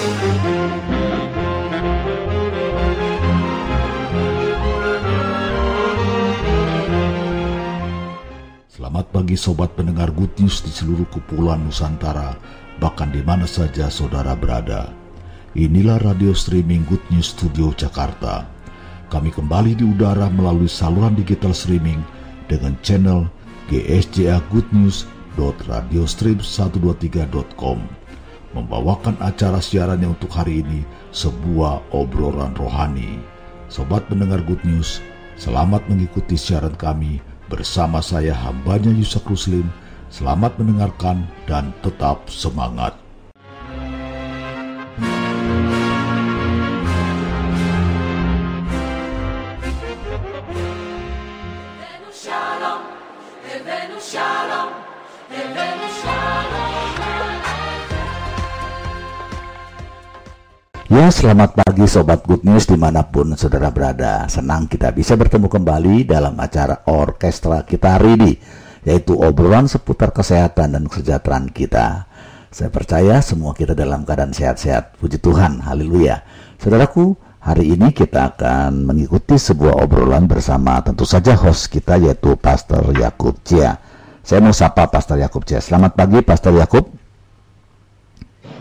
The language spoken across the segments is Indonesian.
Selamat pagi sobat pendengar Good News di seluruh kepulauan Nusantara, bahkan di mana saja saudara berada. Inilah radio streaming Good News Studio Jakarta. Kami kembali di udara melalui saluran digital streaming dengan channel GSJA Good News radiostream123.com membawakan acara siarannya untuk hari ini sebuah obrolan rohani. Sobat pendengar Good News, selamat mengikuti siaran kami Bersama saya hambanya Yusuf Ruslim, selamat mendengarkan dan tetap semangat. Selamat pagi Sobat Good News di mana pun saudara berada. Senang kita bisa bertemu kembali dalam acara orkestra kita hari ini, yaitu obrolan seputar kesehatan dan kesejahteraan kita. Saya percaya semua kita dalam keadaan sehat-sehat. Puji Tuhan, haleluya. Saudaraku, hari ini kita akan mengikuti sebuah obrolan bersama tentu saja host kita yaitu Pastor Yakub Cia. Saya mau sapa Pastor Yakub Cia. Selamat pagi Pastor Yakub.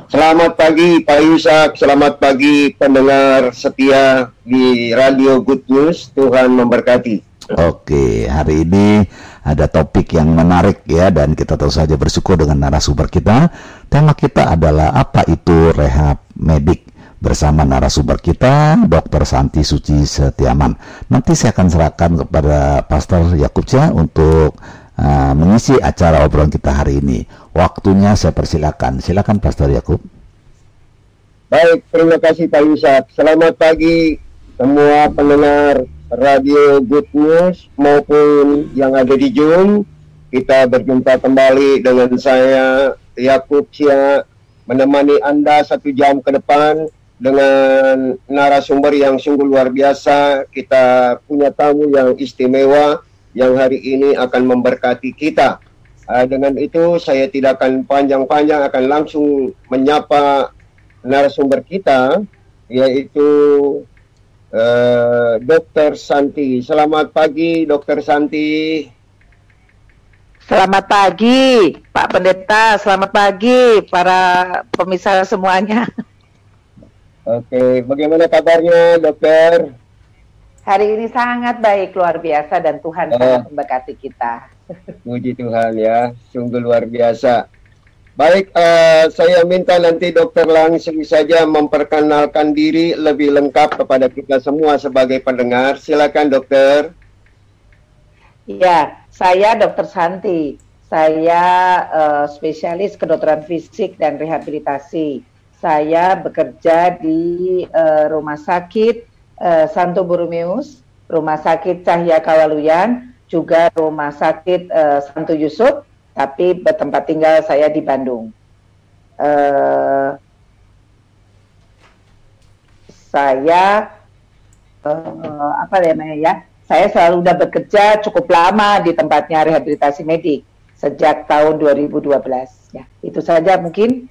Selamat pagi Pak Yusak, selamat pagi pendengar setia di Radio Good News. Tuhan memberkati. Oke, hari ini ada topik yang menarik ya dan kita terus saja bersyukur dengan narasumber kita. Tema kita adalah apa itu rehab medik bersama narasumber kita Dr. Santi Suci Setiaman. Nanti saya akan serahkan kepada Pastor Yakubca untuk uh, mengisi acara obrolan kita hari ini. Waktunya saya persilakan. Silakan Pastor Yakub. Baik, terima kasih Pak Yusuf. Selamat pagi semua pendengar Radio Good News maupun yang ada di Zoom. Kita berjumpa kembali dengan saya Yakub Cia menemani Anda satu jam ke depan dengan narasumber yang sungguh luar biasa. Kita punya tamu yang istimewa yang hari ini akan memberkati kita. Uh, dengan itu saya tidak akan panjang-panjang akan langsung menyapa narasumber kita yaitu uh, Dr. Santi. Selamat pagi Dr. Santi. Selamat pagi Pak Pendeta, selamat pagi para pemirsa semuanya. Oke, bagaimana kabarnya dokter? Hari ini sangat baik, luar biasa dan Tuhan uh, sangat memberkati kita. Puji Tuhan ya, sungguh luar biasa. Baik, uh, saya minta nanti dokter langsung saja memperkenalkan diri lebih lengkap kepada kita semua sebagai pendengar. Silakan dokter. Ya, saya dokter Santi. Saya uh, spesialis kedokteran fisik dan rehabilitasi. Saya bekerja di uh, rumah sakit uh, Santo Borromeus, Rumah Sakit Cahya Kawaluyan, juga Rumah Sakit uh, Santo Yusuf, tapi bertempat tinggal saya di Bandung. Uh, saya uh, apa namanya ya? Saya selalu sudah bekerja cukup lama di tempatnya rehabilitasi medik sejak tahun 2012. Ya, itu saja mungkin.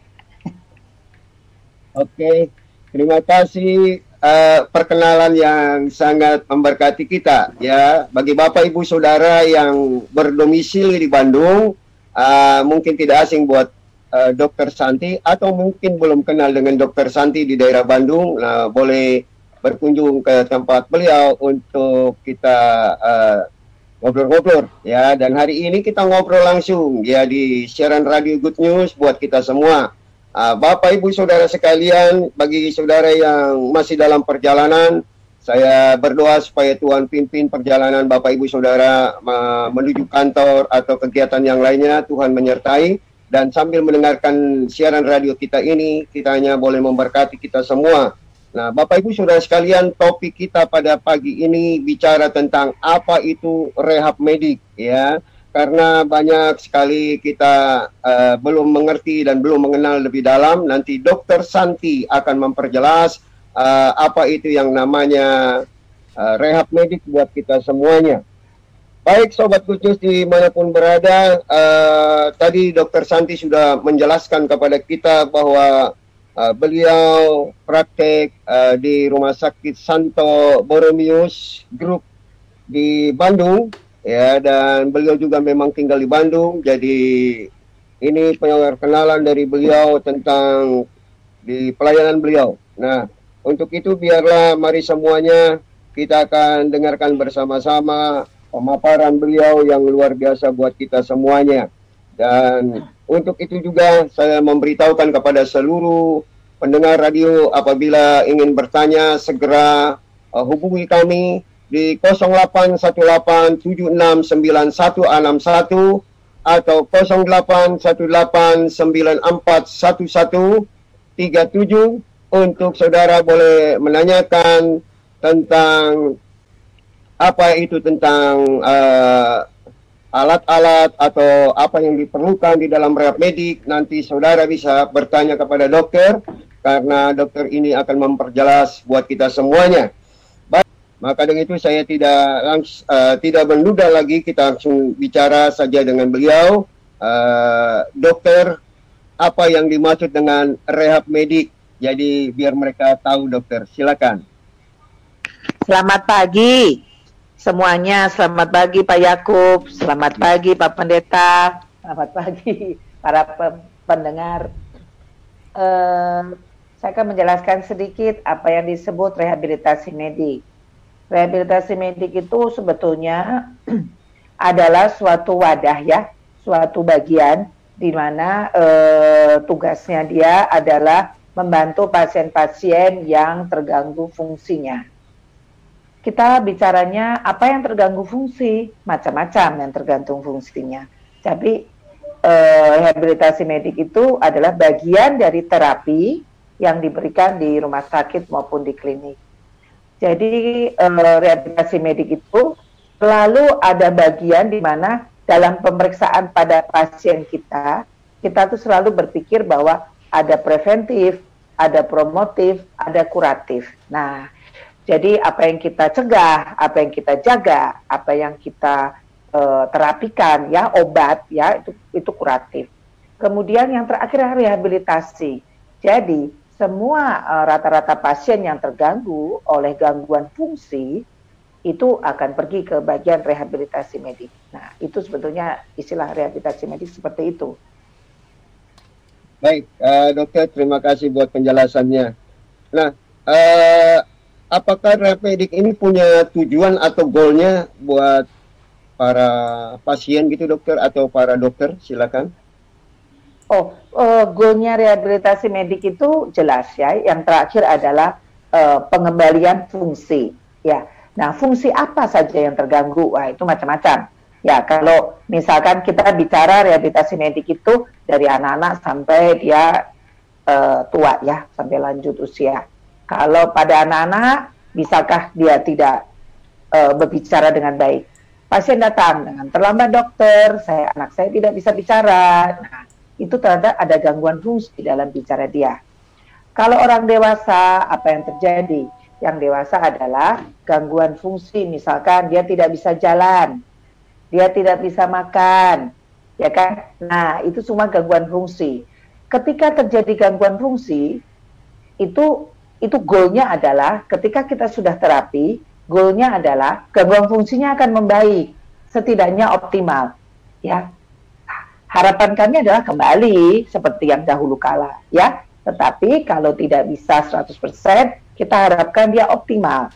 Oke, terima kasih uh, perkenalan yang sangat memberkati kita ya. Bagi Bapak Ibu Saudara yang berdomisili di Bandung uh, mungkin tidak asing buat uh, Dokter Santi atau mungkin belum kenal dengan Dokter Santi di daerah Bandung nah, boleh berkunjung ke tempat beliau untuk kita ngobrol-ngobrol uh, ya. Dan hari ini kita ngobrol langsung ya di siaran radio Good News buat kita semua Uh, Bapak Ibu Saudara sekalian, bagi saudara yang masih dalam perjalanan, saya berdoa supaya Tuhan pimpin perjalanan Bapak Ibu Saudara uh, menuju kantor atau kegiatan yang lainnya, Tuhan menyertai. Dan sambil mendengarkan siaran radio kita ini, kita hanya boleh memberkati kita semua. Nah, Bapak Ibu Saudara sekalian, topik kita pada pagi ini bicara tentang apa itu rehab medik ya karena banyak sekali kita uh, belum mengerti dan belum mengenal lebih dalam. Nanti Dokter Santi akan memperjelas uh, apa itu yang namanya uh, rehab medik buat kita semuanya. Baik Sobat Kucus di mana pun berada, uh, tadi Dokter Santi sudah menjelaskan kepada kita bahwa Uh, beliau praktek uh, di Rumah Sakit Santo Boromius Group di Bandung ya dan beliau juga memang tinggal di Bandung jadi ini perkenalan dari beliau tentang di pelayanan beliau. Nah, untuk itu biarlah mari semuanya kita akan dengarkan bersama-sama pemaparan beliau yang luar biasa buat kita semuanya. Dan untuk itu juga saya memberitahukan kepada seluruh pendengar radio apabila ingin bertanya segera uh, hubungi kami di 0818769161 atau 0818941137 untuk saudara boleh menanyakan tentang apa itu tentang uh, alat-alat atau apa yang diperlukan di dalam rehab medik nanti saudara bisa bertanya kepada dokter karena dokter ini akan memperjelas buat kita semuanya. Maka dengan itu saya tidak langs, uh, tidak menunda lagi kita langsung bicara saja dengan beliau uh, dokter apa yang dimaksud dengan rehab medik. Jadi biar mereka tahu dokter. Silakan. Selamat pagi semuanya. Selamat pagi Pak Yakub, selamat pagi Pak Pendeta, selamat pagi para pendengar. Uh, saya akan menjelaskan sedikit apa yang disebut rehabilitasi medik. Rehabilitasi medik itu sebetulnya adalah suatu wadah ya, suatu bagian di mana uh, tugasnya dia adalah membantu pasien-pasien yang terganggu fungsinya kita bicaranya apa yang terganggu fungsi, macam-macam yang tergantung fungsinya. Tapi eh, rehabilitasi medik itu adalah bagian dari terapi yang diberikan di rumah sakit maupun di klinik. Jadi eh, rehabilitasi medik itu selalu ada bagian di mana dalam pemeriksaan pada pasien kita, kita tuh selalu berpikir bahwa ada preventif, ada promotif, ada kuratif. Nah, jadi apa yang kita cegah, apa yang kita jaga, apa yang kita uh, terapikan ya obat ya itu itu kuratif. Kemudian yang terakhir rehabilitasi. Jadi semua eh, rata-rata uh, pasien yang terganggu oleh gangguan fungsi itu akan pergi ke bagian rehabilitasi medik. Nah, itu sebetulnya istilah rehabilitasi medik seperti itu. Baik, uh, dokter, terima kasih buat penjelasannya. Nah, uh, apakah Repedik ini punya tujuan atau goalnya buat para pasien gitu dokter atau para dokter silakan oh uh, goalnya rehabilitasi medik itu jelas ya. Yang terakhir adalah uh, pengembalian fungsi ya. Nah fungsi apa saja yang terganggu? Wah itu macam-macam. Ya kalau misalkan kita bicara rehabilitasi medik itu dari anak-anak sampai dia uh, tua ya sampai lanjut usia. Kalau pada anak-anak, bisakah dia tidak uh, berbicara dengan baik? Pasien datang dengan terlambat dokter, saya anak saya tidak bisa bicara. Nah, itu terhadap ada gangguan fungsi dalam bicara dia. Kalau orang dewasa, apa yang terjadi? Yang dewasa adalah gangguan fungsi, misalkan dia tidak bisa jalan, dia tidak bisa makan, ya kan? Nah, itu semua gangguan fungsi. Ketika terjadi gangguan fungsi, itu itu goalnya adalah ketika kita sudah terapi, goalnya adalah gangguan fungsinya akan membaik, setidaknya optimal. Ya, harapan kami adalah kembali seperti yang dahulu kala, ya. Tetapi kalau tidak bisa 100%, kita harapkan dia optimal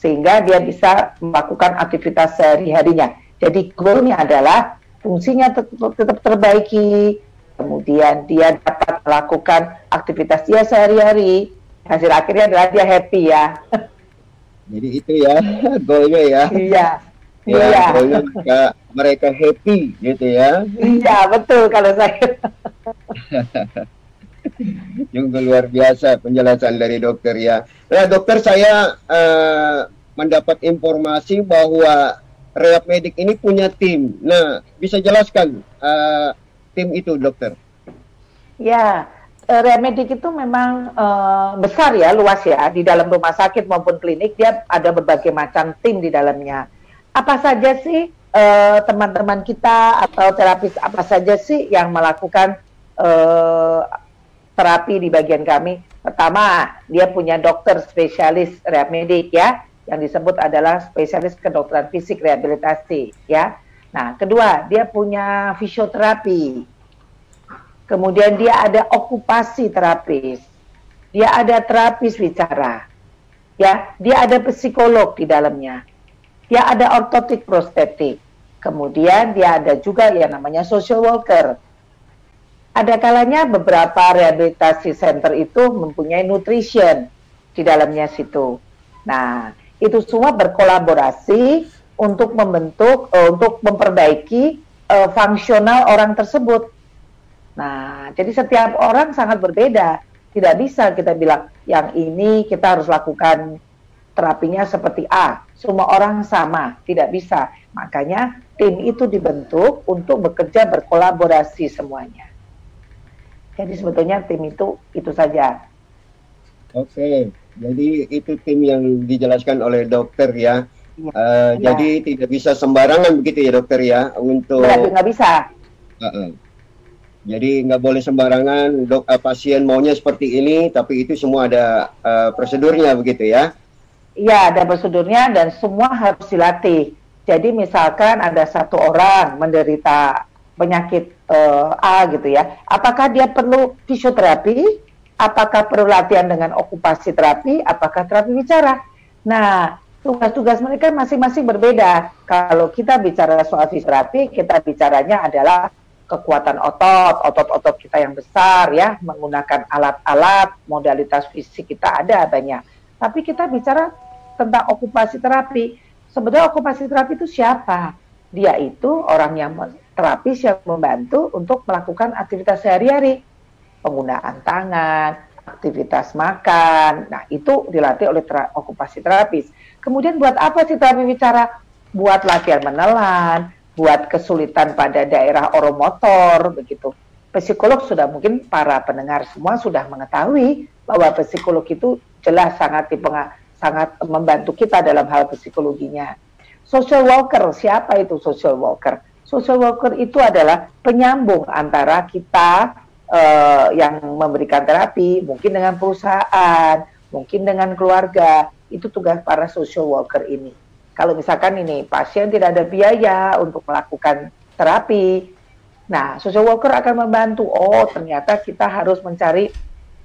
sehingga dia bisa melakukan aktivitas sehari-harinya. Jadi goalnya adalah fungsinya tetap, tetap terbaiki, kemudian dia dapat melakukan aktivitas dia sehari-hari, hasil akhirnya adalah dia happy ya. Jadi itu ya goalnya ya. Iya. Ya, iya. Goalnya mereka, mereka happy gitu ya. Iya betul kalau saya. Juga luar biasa penjelasan dari dokter ya. Nah dokter saya uh, mendapat informasi bahwa Rehab Medik ini punya tim. Nah bisa jelaskan uh, tim itu dokter? Ya, uh, remedik itu memang uh, besar ya, luas ya di dalam rumah sakit maupun klinik dia ada berbagai macam tim di dalamnya. Apa saja sih eh, teman-teman uh, kita atau terapis apa saja sih yang melakukan uh, terapi di bagian kami. Pertama, dia punya dokter spesialis rehab medik ya, yang disebut adalah spesialis kedokteran fisik rehabilitasi ya. Nah, kedua, dia punya fisioterapi. Kemudian dia ada okupasi terapis. Dia ada terapis bicara. Ya, dia ada psikolog di dalamnya. Dia ada ortotik prostetik. Kemudian dia ada juga yang namanya social worker ada kalanya beberapa rehabilitasi center itu mempunyai nutrition di dalamnya situ. Nah, itu semua berkolaborasi untuk membentuk, uh, untuk memperbaiki uh, fungsional orang tersebut. Nah, jadi setiap orang sangat berbeda. Tidak bisa kita bilang yang ini kita harus lakukan terapinya seperti A. Semua orang sama, tidak bisa. Makanya tim itu dibentuk untuk bekerja berkolaborasi semuanya. Jadi sebetulnya tim itu itu saja. Oke, jadi itu tim yang dijelaskan oleh dokter ya. ya. Uh, ya. Jadi tidak bisa sembarangan begitu ya dokter ya untuk. nggak bisa. Uh -uh. Jadi nggak boleh sembarangan dok uh, pasien maunya seperti ini, tapi itu semua ada uh, prosedurnya begitu ya? Iya ada prosedurnya dan semua harus dilatih. Jadi misalkan ada satu orang menderita penyakit uh, A gitu ya, apakah dia perlu fisioterapi? Apakah perlu latihan dengan okupasi terapi? Apakah terapi bicara? Nah, tugas-tugas mereka masing-masing berbeda. Kalau kita bicara soal fisioterapi, kita bicaranya adalah kekuatan otot, otot-otot kita yang besar ya, menggunakan alat-alat, modalitas fisik kita ada banyak. Tapi kita bicara tentang okupasi terapi. Sebenarnya okupasi terapi itu siapa? Dia itu orang yang terapis yang membantu untuk melakukan aktivitas sehari-hari, penggunaan tangan, aktivitas makan. Nah, itu dilatih oleh tera okupasi terapis. Kemudian buat apa sih terapi bicara? Buat latihan menelan, buat kesulitan pada daerah oromotor, begitu. Psikolog sudah mungkin para pendengar semua sudah mengetahui bahwa psikolog itu jelas sangat sangat membantu kita dalam hal psikologinya. Social worker, siapa itu social worker? social worker itu adalah penyambung antara kita uh, yang memberikan terapi, mungkin dengan perusahaan, mungkin dengan keluarga. Itu tugas para social worker ini. Kalau misalkan ini pasien tidak ada biaya untuk melakukan terapi, nah social worker akan membantu. Oh, ternyata kita harus mencari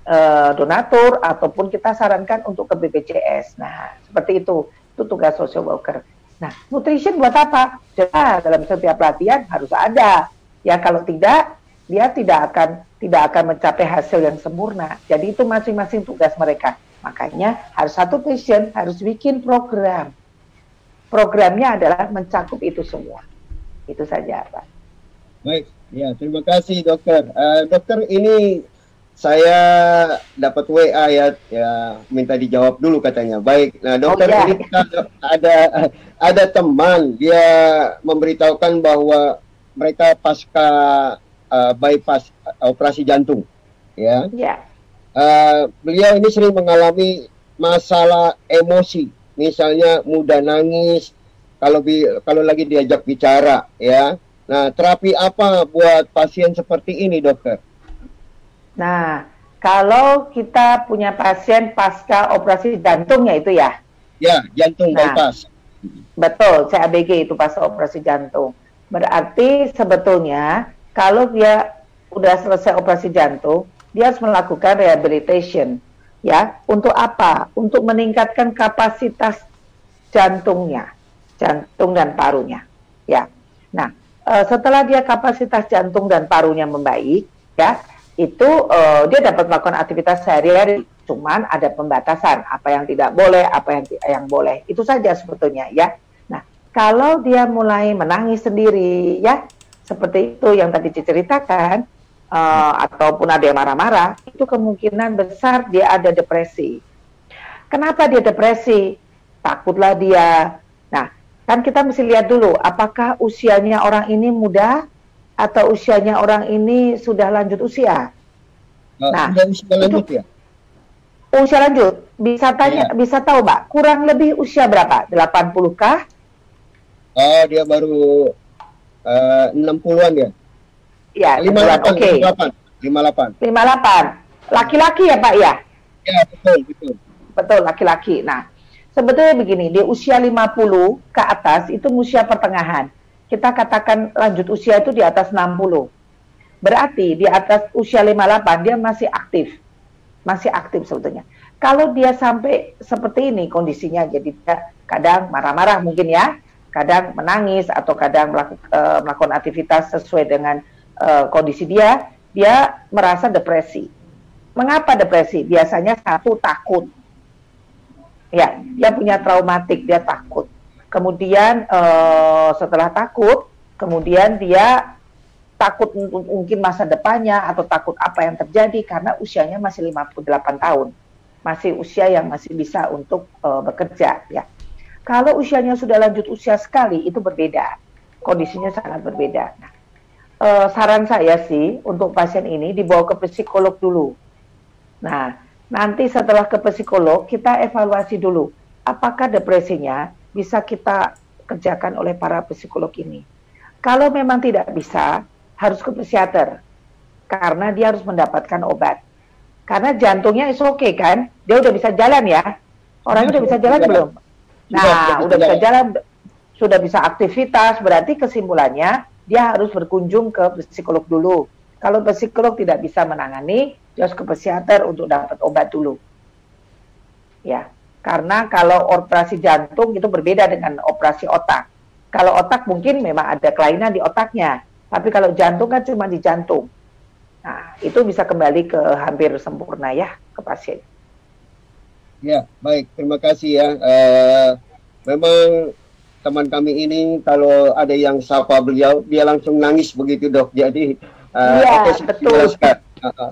uh, donatur ataupun kita sarankan untuk ke BPJS. Nah, seperti itu. Itu tugas social worker. Nah, nutrition buat apa? Jelas dalam setiap latihan harus ada. Ya kalau tidak, dia tidak akan tidak akan mencapai hasil yang sempurna. Jadi itu masing-masing tugas mereka. Makanya harus satu passion harus bikin program. Programnya adalah mencakup itu semua. Itu saja, Pak. Baik, ya terima kasih dokter. Uh, dokter ini saya dapat WA ya, ya minta dijawab dulu katanya. Baik, nah dokter oh, ya. ini ada ada teman dia memberitahukan bahwa mereka pasca uh, bypass uh, operasi jantung, ya. Ya. Uh, beliau ini sering mengalami masalah emosi, misalnya mudah nangis kalau bi kalau lagi diajak bicara, ya. Nah, terapi apa buat pasien seperti ini, dokter? Nah, kalau kita punya pasien pasca operasi jantung ya itu ya? Ya, jantung nah, bypass. Betul, CABG itu pasca operasi jantung. Berarti sebetulnya kalau dia udah selesai operasi jantung, dia harus melakukan rehabilitation. Ya, untuk apa? Untuk meningkatkan kapasitas jantungnya, jantung dan parunya. Ya. Nah, eh, setelah dia kapasitas jantung dan parunya membaik, ya, itu uh, dia dapat melakukan aktivitas sehari-hari, cuman ada pembatasan apa yang tidak boleh, apa yang yang boleh. Itu saja sebetulnya ya. Nah, kalau dia mulai menangis sendiri ya, seperti itu yang tadi diceritakan uh, ataupun ada yang marah-marah, itu kemungkinan besar dia ada depresi. Kenapa dia depresi? Takutlah dia. Nah, kan kita mesti lihat dulu apakah usianya orang ini muda atau usianya orang ini sudah lanjut usia. Uh, nah, usia lanjut ya? Usia lanjut. Bisa tanya, yeah. bisa tahu, Mbak, kurang lebih usia berapa? 80 kah? Oh, dia baru uh, 60-an ya? Iya, 58. Oke. Okay. 58. 58. 58. laki-laki ya Pak ya? Ya, betul, betul. Betul, laki-laki. Nah, sebetulnya begini, di usia 50 ke atas itu usia pertengahan. Kita katakan lanjut usia itu di atas 60. Berarti di atas usia 58 dia masih aktif. Masih aktif sebetulnya. Kalau dia sampai seperti ini kondisinya, jadi dia kadang marah-marah mungkin ya, kadang menangis atau kadang melakukan, uh, melakukan aktivitas sesuai dengan uh, kondisi dia, dia merasa depresi. Mengapa depresi? Biasanya satu takut, ya dia punya traumatik dia takut kemudian uh, setelah takut kemudian dia takut mungkin masa depannya atau takut apa yang terjadi karena usianya masih 58 tahun. Masih usia yang masih bisa untuk uh, bekerja ya. Kalau usianya sudah lanjut usia sekali itu berbeda. Kondisinya sangat berbeda. Nah, uh, saran saya sih untuk pasien ini dibawa ke psikolog dulu. Nah Nanti setelah ke psikolog, kita evaluasi dulu apakah depresinya bisa kita kerjakan oleh para psikolog ini. Kalau memang tidak bisa, harus ke psikiater karena dia harus mendapatkan obat. Karena jantungnya is oke okay, kan, dia udah bisa jalan ya. Orangnya udah bisa jalan belum? Nah, udah bisa jalan, sudah bisa aktivitas, berarti kesimpulannya dia harus berkunjung ke psikolog dulu. Kalau psikolog tidak bisa menangani, dia harus ke psikiater untuk dapat obat dulu. Ya, karena kalau operasi jantung itu berbeda dengan operasi otak. Kalau otak mungkin memang ada kelainan di otaknya, tapi kalau jantung kan cuma di jantung. Nah, itu bisa kembali ke hampir sempurna ya ke pasien. Ya, baik. Terima kasih ya. Uh, memang teman kami ini kalau ada yang sapa beliau, dia langsung nangis begitu dok. Jadi, uh, ya, betul. Uh, uh.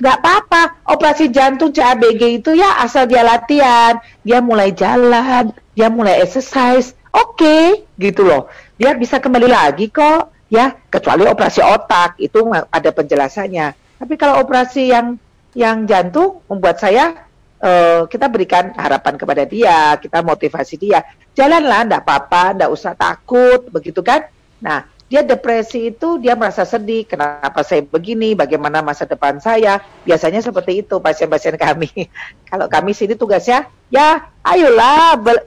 Gak apa-apa, operasi jantung CABG itu ya asal dia latihan, dia mulai jalan, dia mulai exercise, oke okay, gitu loh. Dia bisa kembali lagi kok, ya kecuali operasi otak itu ada penjelasannya. Tapi kalau operasi yang yang jantung membuat saya uh, kita berikan harapan kepada dia, kita motivasi dia, jalanlah, ndak apa-apa, ndak usah takut, begitu kan? Nah, dia depresi itu dia merasa sedih kenapa saya begini bagaimana masa depan saya. Biasanya seperti itu pasien-pasien kami. Kalau kami sini tugasnya ya ayolah bel,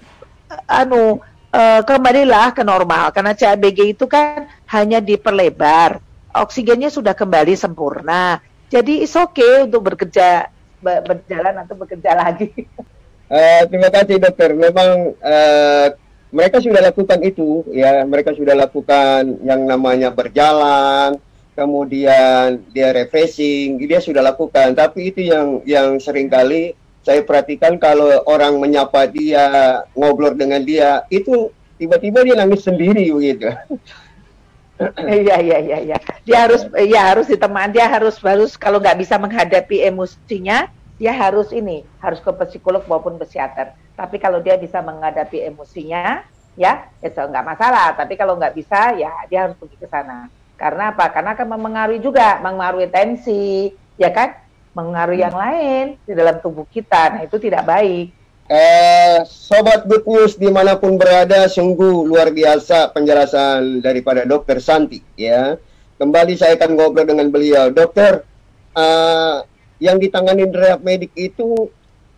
anu uh, kembalilah ke normal. Karena CABG itu kan hanya diperlebar. Oksigennya sudah kembali sempurna. Jadi is okay untuk bekerja berjalan atau bekerja lagi. Uh, terima kasih dokter. Memang uh, mereka sudah lakukan itu ya mereka sudah lakukan yang namanya berjalan kemudian dia refreshing dia sudah lakukan tapi itu yang yang sering kali saya perhatikan kalau orang menyapa dia ngobrol dengan dia itu tiba-tiba dia nangis sendiri begitu Iya iya iya iya. Dia harus ya harus ditemani dia harus harus kalau nggak bisa menghadapi emosinya, dia harus ini, harus ke psikolog maupun psikiater. Tapi kalau dia bisa menghadapi emosinya, ya itu nggak masalah. Tapi kalau nggak bisa, ya dia harus pergi ke sana. Karena apa? Karena akan mempengaruhi juga, mempengaruhi tensi, ya kan? Mengaruhi yang lain di dalam tubuh kita. Nah itu tidak baik. Eh, sobat good news di mana pun berada, sungguh luar biasa penjelasan daripada Dokter Santi. Ya, kembali saya akan ngobrol dengan beliau, Dokter. Uh, yang ditangani rehab medik itu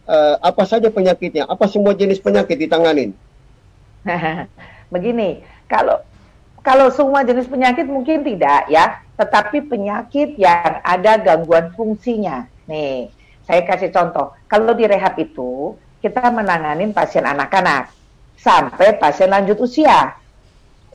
uh, apa saja penyakitnya? Apa semua jenis penyakit ditanganin? Begini, kalau kalau semua jenis penyakit mungkin tidak ya, tetapi penyakit yang ada gangguan fungsinya. Nih, saya kasih contoh. Kalau di rehab itu kita menanganin pasien anak-anak sampai pasien lanjut usia.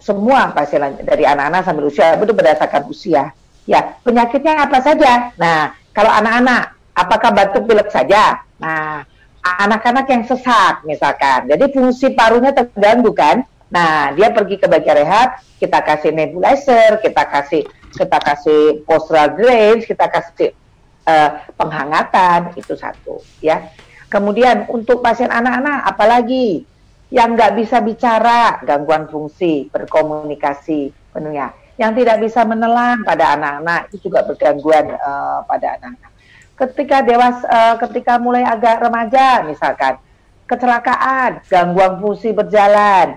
Semua pasien dari anak-anak sampai usia itu berdasarkan usia. Ya, penyakitnya apa saja? Nah, kalau anak-anak, apakah batuk pilek saja? Nah, anak-anak yang sesak misalkan. Jadi fungsi parunya terganggu kan? Nah, dia pergi ke bagian rehab, kita kasih nebulizer, kita kasih kita kasih postural drains, kita kasih uh, penghangatan, itu satu ya. Kemudian untuk pasien anak-anak apalagi yang nggak bisa bicara, gangguan fungsi, berkomunikasi penuhnya. Yang tidak bisa menelan pada anak-anak itu juga bergangguan uh, pada anak-anak ketika dewasa uh, ketika mulai agak remaja misalkan kecelakaan, gangguan fungsi berjalan.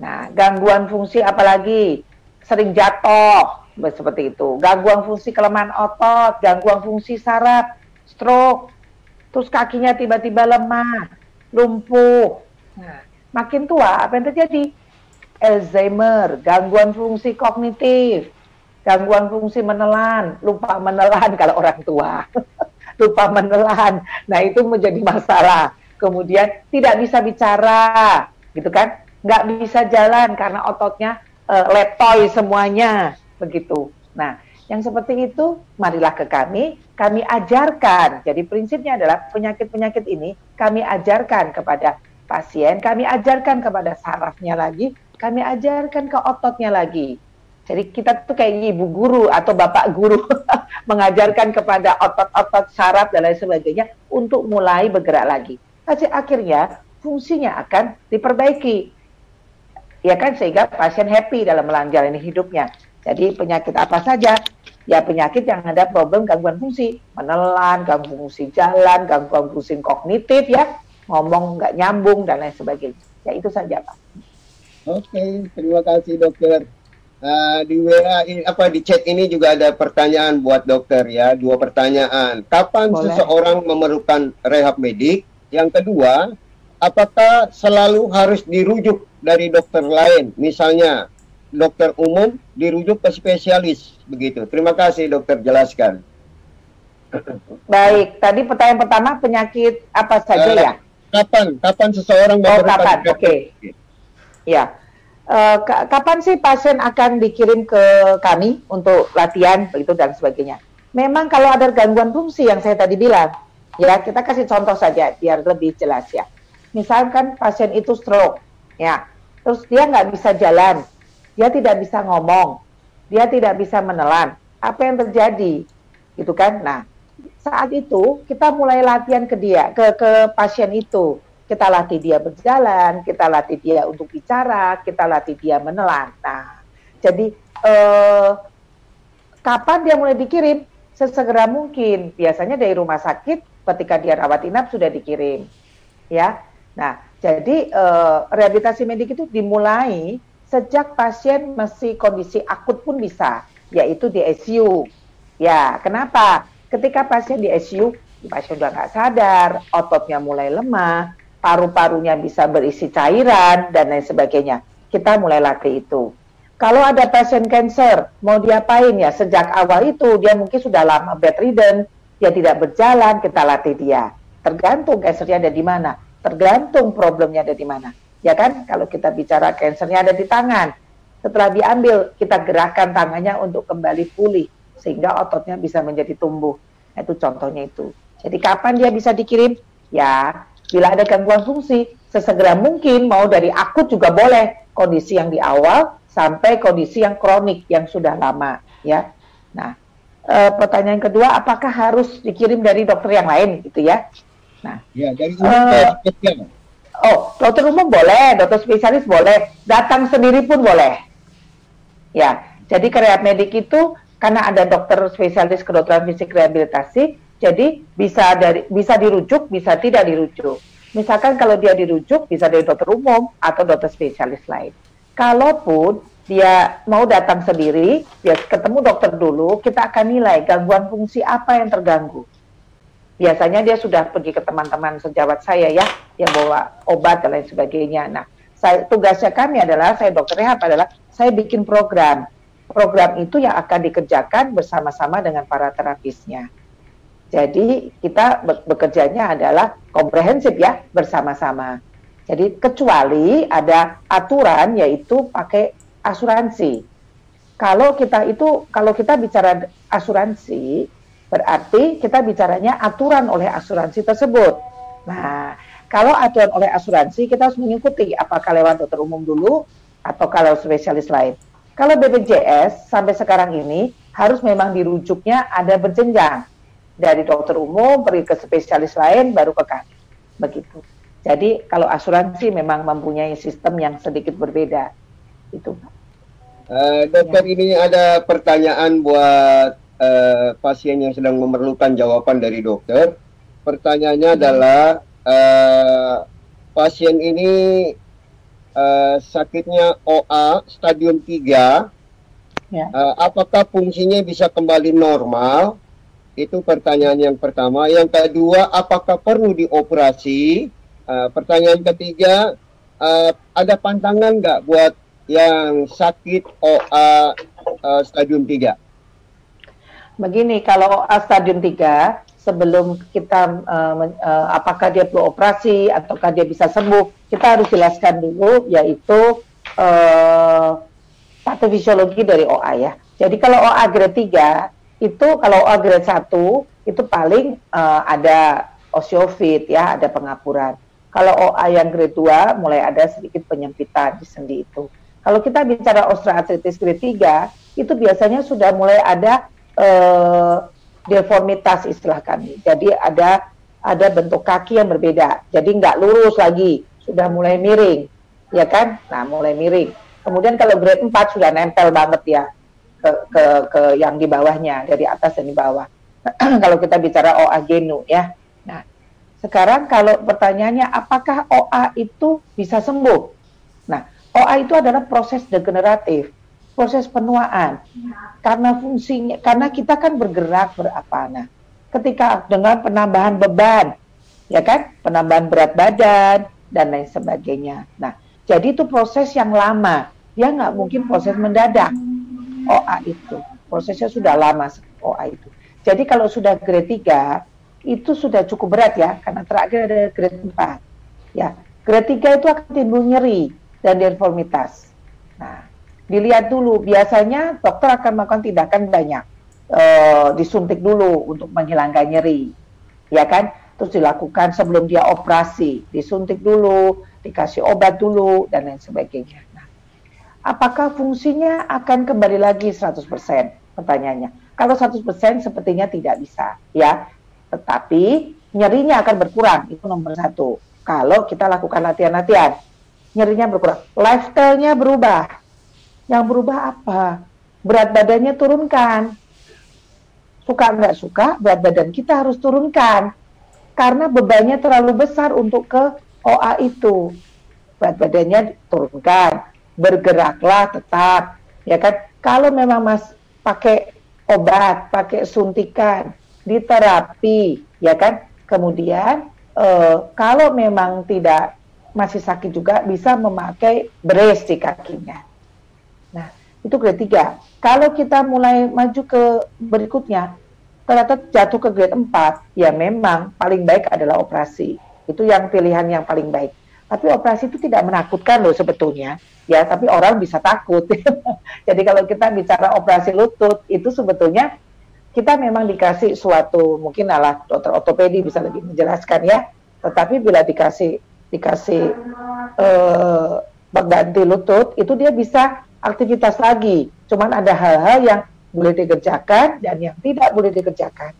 Nah, gangguan fungsi apalagi sering jatuh, seperti itu. Gangguan fungsi kelemahan otot, gangguan fungsi saraf, stroke, terus kakinya tiba-tiba lemah, lumpuh. Nah, makin tua apa yang terjadi? Alzheimer, gangguan fungsi kognitif, gangguan fungsi menelan, lupa menelan kalau orang tua, lupa menelan. Nah itu menjadi masalah. Kemudian tidak bisa bicara, gitu kan? Nggak bisa jalan karena ototnya uh, letoy semuanya, begitu. Nah, yang seperti itu, marilah ke kami, kami ajarkan. Jadi prinsipnya adalah penyakit-penyakit ini kami ajarkan kepada pasien, kami ajarkan kepada sarafnya lagi, kami ajarkan ke ototnya lagi. Jadi kita tuh kayak ibu guru atau bapak guru mengajarkan kepada otot-otot saraf dan lain sebagainya untuk mulai bergerak lagi. Hasil akhirnya fungsinya akan diperbaiki. Ya kan sehingga pasien happy dalam menjalani hidupnya. Jadi penyakit apa saja? Ya penyakit yang ada problem gangguan fungsi, menelan, gangguan fungsi jalan, gangguan fungsi kognitif ya, ngomong nggak nyambung dan lain sebagainya. Ya itu saja Pak. Oke, terima kasih dokter. Uh, di WA ini apa di chat ini juga ada pertanyaan buat dokter ya, dua pertanyaan. Kapan Boleh. seseorang memerlukan rehab medik? Yang kedua, apakah selalu harus dirujuk dari dokter lain? Misalnya dokter umum dirujuk ke spesialis begitu. Terima kasih dokter jelaskan. Baik, tadi pertanyaan pertama penyakit apa saja uh, ya? Kapan? Kapan seseorang oh, kapan? Oke. Okay. Ya. Uh, kapan sih pasien akan dikirim ke kami untuk latihan begitu dan sebagainya? Memang kalau ada gangguan fungsi yang saya tadi bilang, ya kita kasih contoh saja biar lebih jelas ya. Misalkan pasien itu stroke, ya, terus dia nggak bisa jalan, dia tidak bisa ngomong, dia tidak bisa menelan. Apa yang terjadi? Gitu kan? Nah, saat itu kita mulai latihan ke dia, ke ke pasien itu kita latih dia berjalan, kita latih dia untuk bicara, kita latih dia menelan. Nah, jadi eh, kapan dia mulai dikirim? Sesegera mungkin. Biasanya dari rumah sakit ketika dia rawat inap sudah dikirim, ya. Nah, jadi eh, rehabilitasi medik itu dimulai sejak pasien masih kondisi akut pun bisa, yaitu di ICU. Ya, kenapa? Ketika pasien di ICU, pasien sudah nggak sadar, ototnya mulai lemah, paru-parunya bisa berisi cairan dan lain sebagainya. Kita mulai latih itu. Kalau ada pasien cancer, mau diapain ya? Sejak awal itu dia mungkin sudah lama bedridden, dia tidak berjalan, kita latih dia. Tergantung cancernya ada di mana, tergantung problemnya ada di mana. Ya kan? Kalau kita bicara cancernya ada di tangan, setelah diambil kita gerakkan tangannya untuk kembali pulih sehingga ototnya bisa menjadi tumbuh. Nah, itu contohnya itu. Jadi kapan dia bisa dikirim? Ya Bila ada gangguan fungsi, sesegera mungkin mau dari akut juga boleh kondisi yang di awal sampai kondisi yang kronik yang sudah lama ya. Nah, e, pertanyaan kedua apakah harus dikirim dari dokter yang lain gitu ya? Nah, ya dari e, Oh, dokter umum boleh, dokter spesialis boleh, datang sendiri pun boleh. Ya, jadi ke medik itu karena ada dokter spesialis kedokteran fisik rehabilitasi, jadi bisa dari bisa dirujuk, bisa tidak dirujuk. Misalkan kalau dia dirujuk bisa dari dokter umum atau dokter spesialis lain. Kalaupun dia mau datang sendiri, dia ketemu dokter dulu, kita akan nilai gangguan fungsi apa yang terganggu. Biasanya dia sudah pergi ke teman-teman sejawat saya ya, yang bawa obat dan lain sebagainya. Nah, saya, tugasnya kami adalah, saya dokter rehab adalah, saya bikin program. Program itu yang akan dikerjakan bersama-sama dengan para terapisnya. Jadi kita bekerjanya adalah komprehensif ya bersama-sama. Jadi kecuali ada aturan yaitu pakai asuransi. Kalau kita itu kalau kita bicara asuransi berarti kita bicaranya aturan oleh asuransi tersebut. Nah, kalau aturan oleh asuransi kita harus mengikuti apakah lewat dokter umum dulu atau kalau spesialis lain. Kalau BPJS sampai sekarang ini harus memang dirujuknya ada berjenjang dari dokter umum pergi ke spesialis lain baru ke kami begitu jadi kalau asuransi memang mempunyai sistem yang sedikit berbeda itu uh, dokter ya. ini ada pertanyaan buat uh, pasien yang sedang memerlukan jawaban dari dokter pertanyaannya hmm. adalah uh, pasien ini uh, sakitnya OA stadium 3 ya. Uh, apakah fungsinya bisa kembali normal? Itu pertanyaan yang pertama. Yang kedua, apakah perlu dioperasi? Uh, pertanyaan ketiga, uh, ada pantangan nggak buat yang sakit OA uh, stadium 3? Begini, kalau OA stadium 3, sebelum kita uh, uh, apakah dia perlu operasi ataukah dia bisa sembuh, kita harus jelaskan dulu yaitu uh, patofisiologi dari OA ya. Jadi kalau OA grade 3 itu kalau OA grade 1 itu paling uh, ada osteofit ya, ada pengapuran. Kalau OA yang grade 2 mulai ada sedikit penyempitan di sendi itu. Kalau kita bicara osteoartritis grade 3 itu biasanya sudah mulai ada uh, deformitas istilah kami. Jadi ada ada bentuk kaki yang berbeda. Jadi nggak lurus lagi, sudah mulai miring, ya kan? Nah, mulai miring. Kemudian kalau grade 4 sudah nempel banget ya ke ke ke yang di bawahnya, dari atas dan di bawah. kalau kita bicara OA genu ya. Nah, sekarang kalau pertanyaannya apakah OA itu bisa sembuh? Nah, OA itu adalah proses degeneratif proses penuaan karena fungsinya karena kita kan bergerak berapa nah ketika dengan penambahan beban ya kan penambahan berat badan dan lain sebagainya nah jadi itu proses yang lama dia nggak mungkin proses mendadak OA itu prosesnya sudah lama OA itu jadi kalau sudah grade 3 itu sudah cukup berat ya karena terakhir ada grade 4 ya grade 3 itu akan timbul nyeri dan deformitas nah dilihat dulu. Biasanya dokter akan melakukan tindakan banyak. E, disuntik dulu untuk menghilangkan nyeri, ya kan? Terus dilakukan sebelum dia operasi, disuntik dulu, dikasih obat dulu, dan lain sebagainya. Apakah fungsinya akan kembali lagi 100%? Pertanyaannya. Kalau 100% sepertinya tidak bisa, ya. Tetapi nyerinya akan berkurang, itu nomor satu. Kalau kita lakukan latihan-latihan, nyerinya berkurang. Lifestyle-nya berubah, yang berubah apa? Berat badannya turunkan. Suka nggak suka, berat badan kita harus turunkan. Karena bebannya terlalu besar untuk ke OA itu. Berat badannya turunkan. Bergeraklah tetap. Ya kan? Kalau memang Mas pakai obat, pakai suntikan, di terapi, ya kan? Kemudian eh, kalau memang tidak masih sakit juga bisa memakai brace di kakinya. Nah, itu grade 3. Kalau kita mulai maju ke berikutnya, ternyata jatuh ke grade 4, ya memang paling baik adalah operasi. Itu yang pilihan yang paling baik. Tapi operasi itu tidak menakutkan loh sebetulnya. Ya, tapi orang bisa takut. Jadi kalau kita bicara operasi lutut, itu sebetulnya kita memang dikasih suatu mungkin alat dokter ortopedi bisa lebih menjelaskan ya. Tetapi bila dikasih dikasih eh, pengganti lutut, itu dia bisa aktivitas lagi. Cuman ada hal-hal yang boleh dikerjakan dan yang tidak boleh dikerjakan.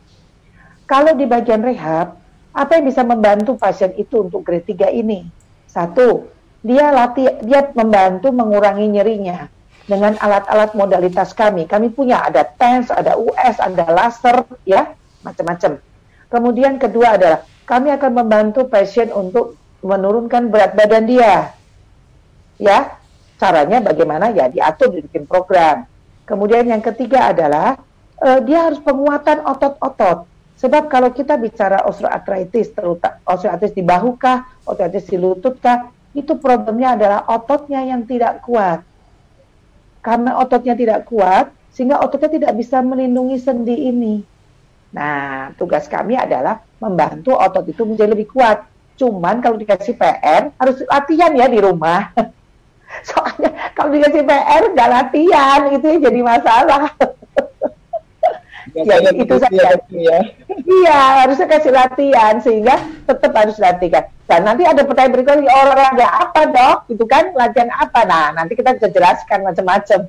Kalau di bagian rehab, apa yang bisa membantu pasien itu untuk grade 3 ini? Satu, dia latih, dia membantu mengurangi nyerinya dengan alat-alat modalitas kami. Kami punya ada TENS, ada US, ada laser, ya, macam-macam. Kemudian kedua adalah kami akan membantu pasien untuk menurunkan berat badan dia. Ya, caranya bagaimana ya diatur dibikin program. Kemudian yang ketiga adalah uh, dia harus penguatan otot-otot. Sebab kalau kita bicara osteoartritis, terutama osteoartritis di bahu kah, osteoartritis di lutut kah, itu problemnya adalah ototnya yang tidak kuat. Karena ototnya tidak kuat, sehingga ototnya tidak bisa melindungi sendi ini. Nah, tugas kami adalah membantu otot itu menjadi lebih kuat. Cuman kalau dikasih PR, harus latihan ya di rumah. Soalnya kalau dikasih PR nggak latihan itu jadi masalah. ya, itu saja. Ya. Iya, harusnya kasih latihan sehingga tetap harus latihan. Dan nanti ada pertanyaan berikutnya olahraga apa dok? Itu kan latihan apa? Nah, nanti kita bisa jelaskan macam-macam.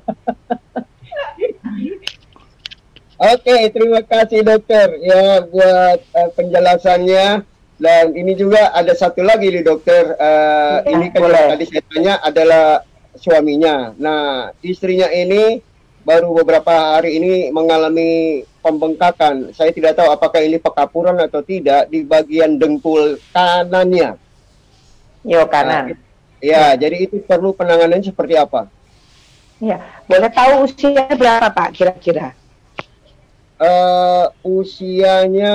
Oke, terima kasih dokter ya buat uh, penjelasannya. Dan ini juga ada satu lagi nih dokter. Uh, ya, ini kan boleh. tadi saya tanya adalah suaminya. Nah, istrinya ini baru beberapa hari ini mengalami pembengkakan. Saya tidak tahu apakah ini pekapuran atau tidak di bagian dengkul kanannya. Yo kanan. Nah, ya, ya, jadi itu perlu penanganan seperti apa? Ya, boleh tahu usianya berapa Pak kira-kira? Uh, usianya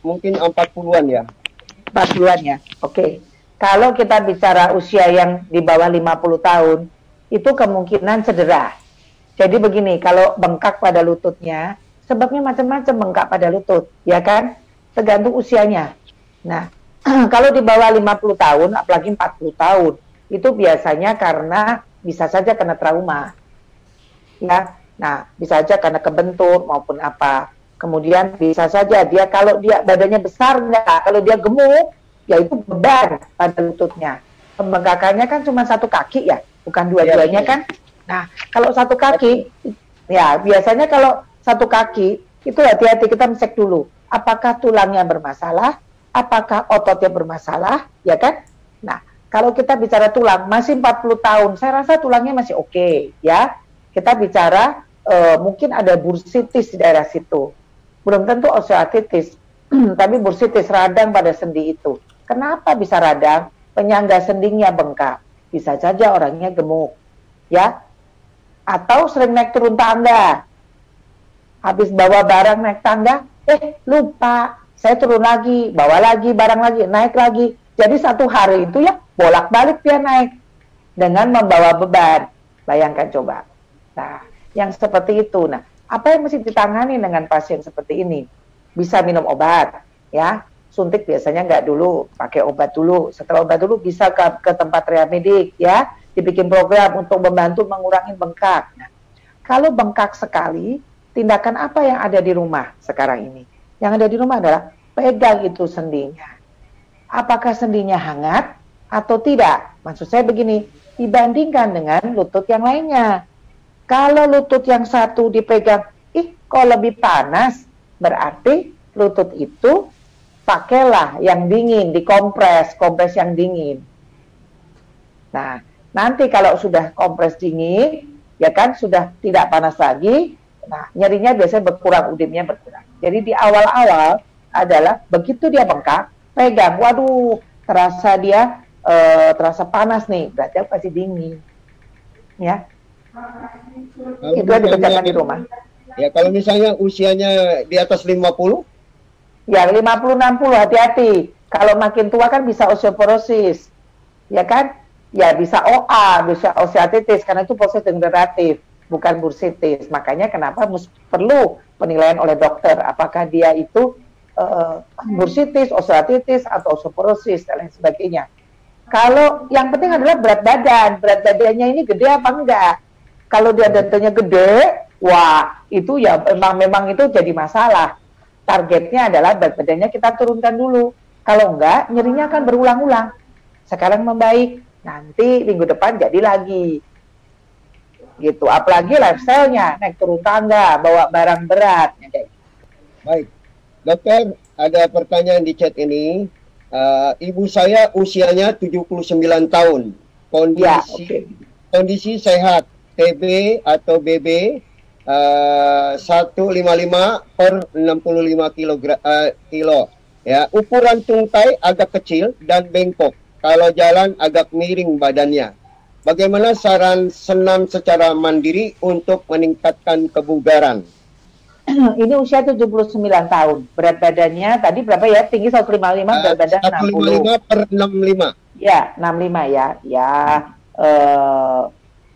mungkin 40-an ya. 40-an ya. Oke. Okay. Kalau kita bicara usia yang di bawah 50 tahun, itu kemungkinan cedera. Jadi begini, kalau bengkak pada lututnya, sebabnya macam-macam bengkak pada lutut, ya kan? Tergantung usianya. Nah, kalau di bawah 50 tahun, apalagi 40 tahun, itu biasanya karena bisa saja karena trauma. Ya. Nah, bisa saja karena kebentur maupun apa. Kemudian bisa saja dia kalau dia badannya besar enggak, kalau dia gemuk ya itu beban pada lututnya. Pembengkakannya kan cuma satu kaki ya, bukan dua-duanya ya, kan. Nah, kalau satu kaki ya biasanya kalau satu kaki itu hati-hati kita cek dulu apakah tulangnya bermasalah, apakah ototnya bermasalah, ya kan? Nah, kalau kita bicara tulang masih 40 tahun, saya rasa tulangnya masih oke okay, ya. Kita bicara uh, mungkin ada bursitis di daerah situ. Belum tentu osteoartritis, tapi bursitis radang pada sendi itu. Kenapa bisa radang? Penyangga sendinya bengkak. Bisa saja orangnya gemuk. Ya. Atau sering naik turun tangga. Habis bawa barang naik tangga, eh lupa. Saya turun lagi, bawa lagi barang lagi, naik lagi. Jadi satu hari itu ya bolak-balik dia naik dengan membawa beban. Bayangkan coba. Nah, yang seperti itu. Nah, apa yang mesti ditangani dengan pasien seperti ini? Bisa minum obat, ya. Suntik biasanya nggak dulu, pakai obat dulu. Setelah obat dulu bisa ke, ke tempat rehamedik, ya. Dibikin program untuk membantu mengurangi bengkak. Nah, kalau bengkak sekali, tindakan apa yang ada di rumah sekarang ini? Yang ada di rumah adalah pegang itu sendinya apakah sendinya hangat atau tidak. Maksud saya begini, dibandingkan dengan lutut yang lainnya. Kalau lutut yang satu dipegang, ih kok lebih panas, berarti lutut itu pakailah yang dingin, dikompres, kompres yang dingin. Nah, nanti kalau sudah kompres dingin, ya kan sudah tidak panas lagi, nah nyerinya biasanya berkurang, udimnya berkurang. Jadi di awal-awal adalah begitu dia bengkak, pegang, waduh, terasa dia uh, terasa panas nih, berarti aku kasih dingin. Ya. Kalau itu dikerjakan di rumah. Ya, kalau misalnya usianya di atas 50? Ya, 50 60 hati-hati. Kalau makin tua kan bisa osteoporosis. Ya kan? Ya bisa OA, bisa osteoartritis karena itu proses degeneratif, bukan bursitis. Makanya kenapa perlu penilaian oleh dokter apakah dia itu uh, bursitis, osteoartritis atau osteoporosis dan lain sebagainya. Kalau yang penting adalah berat badan, berat badannya ini gede apa enggak? Kalau dia datanya gede, wah itu ya memang memang itu jadi masalah. Targetnya adalah berat badannya kita turunkan dulu. Kalau enggak, nyerinya akan berulang-ulang. Sekarang membaik, nanti minggu depan jadi lagi. Gitu. Apalagi lifestyle-nya, naik turun tangga, bawa barang berat. Gitu. Baik. Dokter, ada pertanyaan di chat ini. Uh, ibu saya usianya 79 tahun. Kondisi ya, okay. kondisi sehat. TB atau BB uh, 155 per 65 kilo, uh, kilo. Ya, ukuran tungkai agak kecil dan bengkok. Kalau jalan agak miring badannya. Bagaimana saran senam secara mandiri untuk meningkatkan kebugaran? ini usia 79 tahun. Berat badannya tadi berapa ya? Tinggi 155, berat badan 155 60. per 65. Ya, 65 ya. Ya. Uh,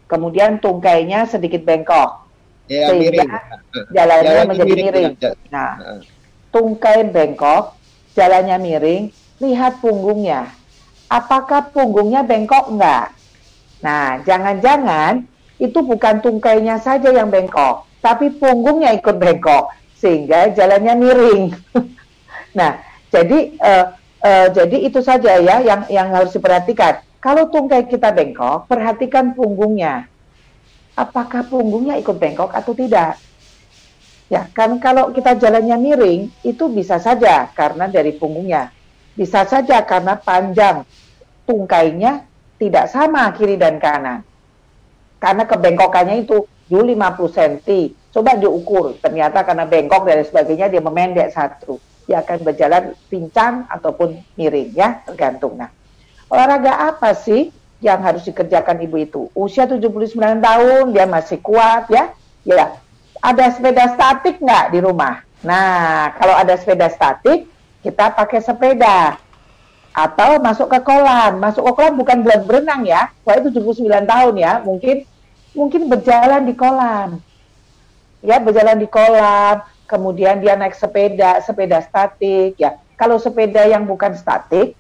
kemudian tungkainya sedikit bengkok. Ya, sehingga miring. jalannya jalannya menjadi miring. miring. Nah, tungkai bengkok, jalannya miring, lihat punggungnya. Apakah punggungnya bengkok enggak? Nah, jangan-jangan itu bukan tungkainya saja yang bengkok, tapi punggungnya ikut bengkok sehingga jalannya miring. nah, jadi uh, uh, jadi itu saja ya yang yang harus diperhatikan. Kalau tungkai kita bengkok, perhatikan punggungnya. Apakah punggungnya ikut bengkok atau tidak? Ya, kan kalau kita jalannya miring, itu bisa saja karena dari punggungnya. Bisa saja karena panjang tungkainya tidak sama kiri dan kanan. Karena kebengkokannya itu dulu 50 cm. Coba diukur, ternyata karena bengkok dan sebagainya dia memendek satu. Dia akan berjalan pincang ataupun miring ya, tergantung. Nah, olahraga apa sih yang harus dikerjakan ibu itu. Usia 79 tahun, dia masih kuat ya. Ya, ada sepeda statik nggak di rumah? Nah, kalau ada sepeda statik, kita pakai sepeda. Atau masuk ke kolam. Masuk ke kolam bukan berenang ya. Wah itu 79 tahun ya. Mungkin mungkin berjalan di kolam. Ya, berjalan di kolam. Kemudian dia naik sepeda, sepeda statik ya. Kalau sepeda yang bukan statik,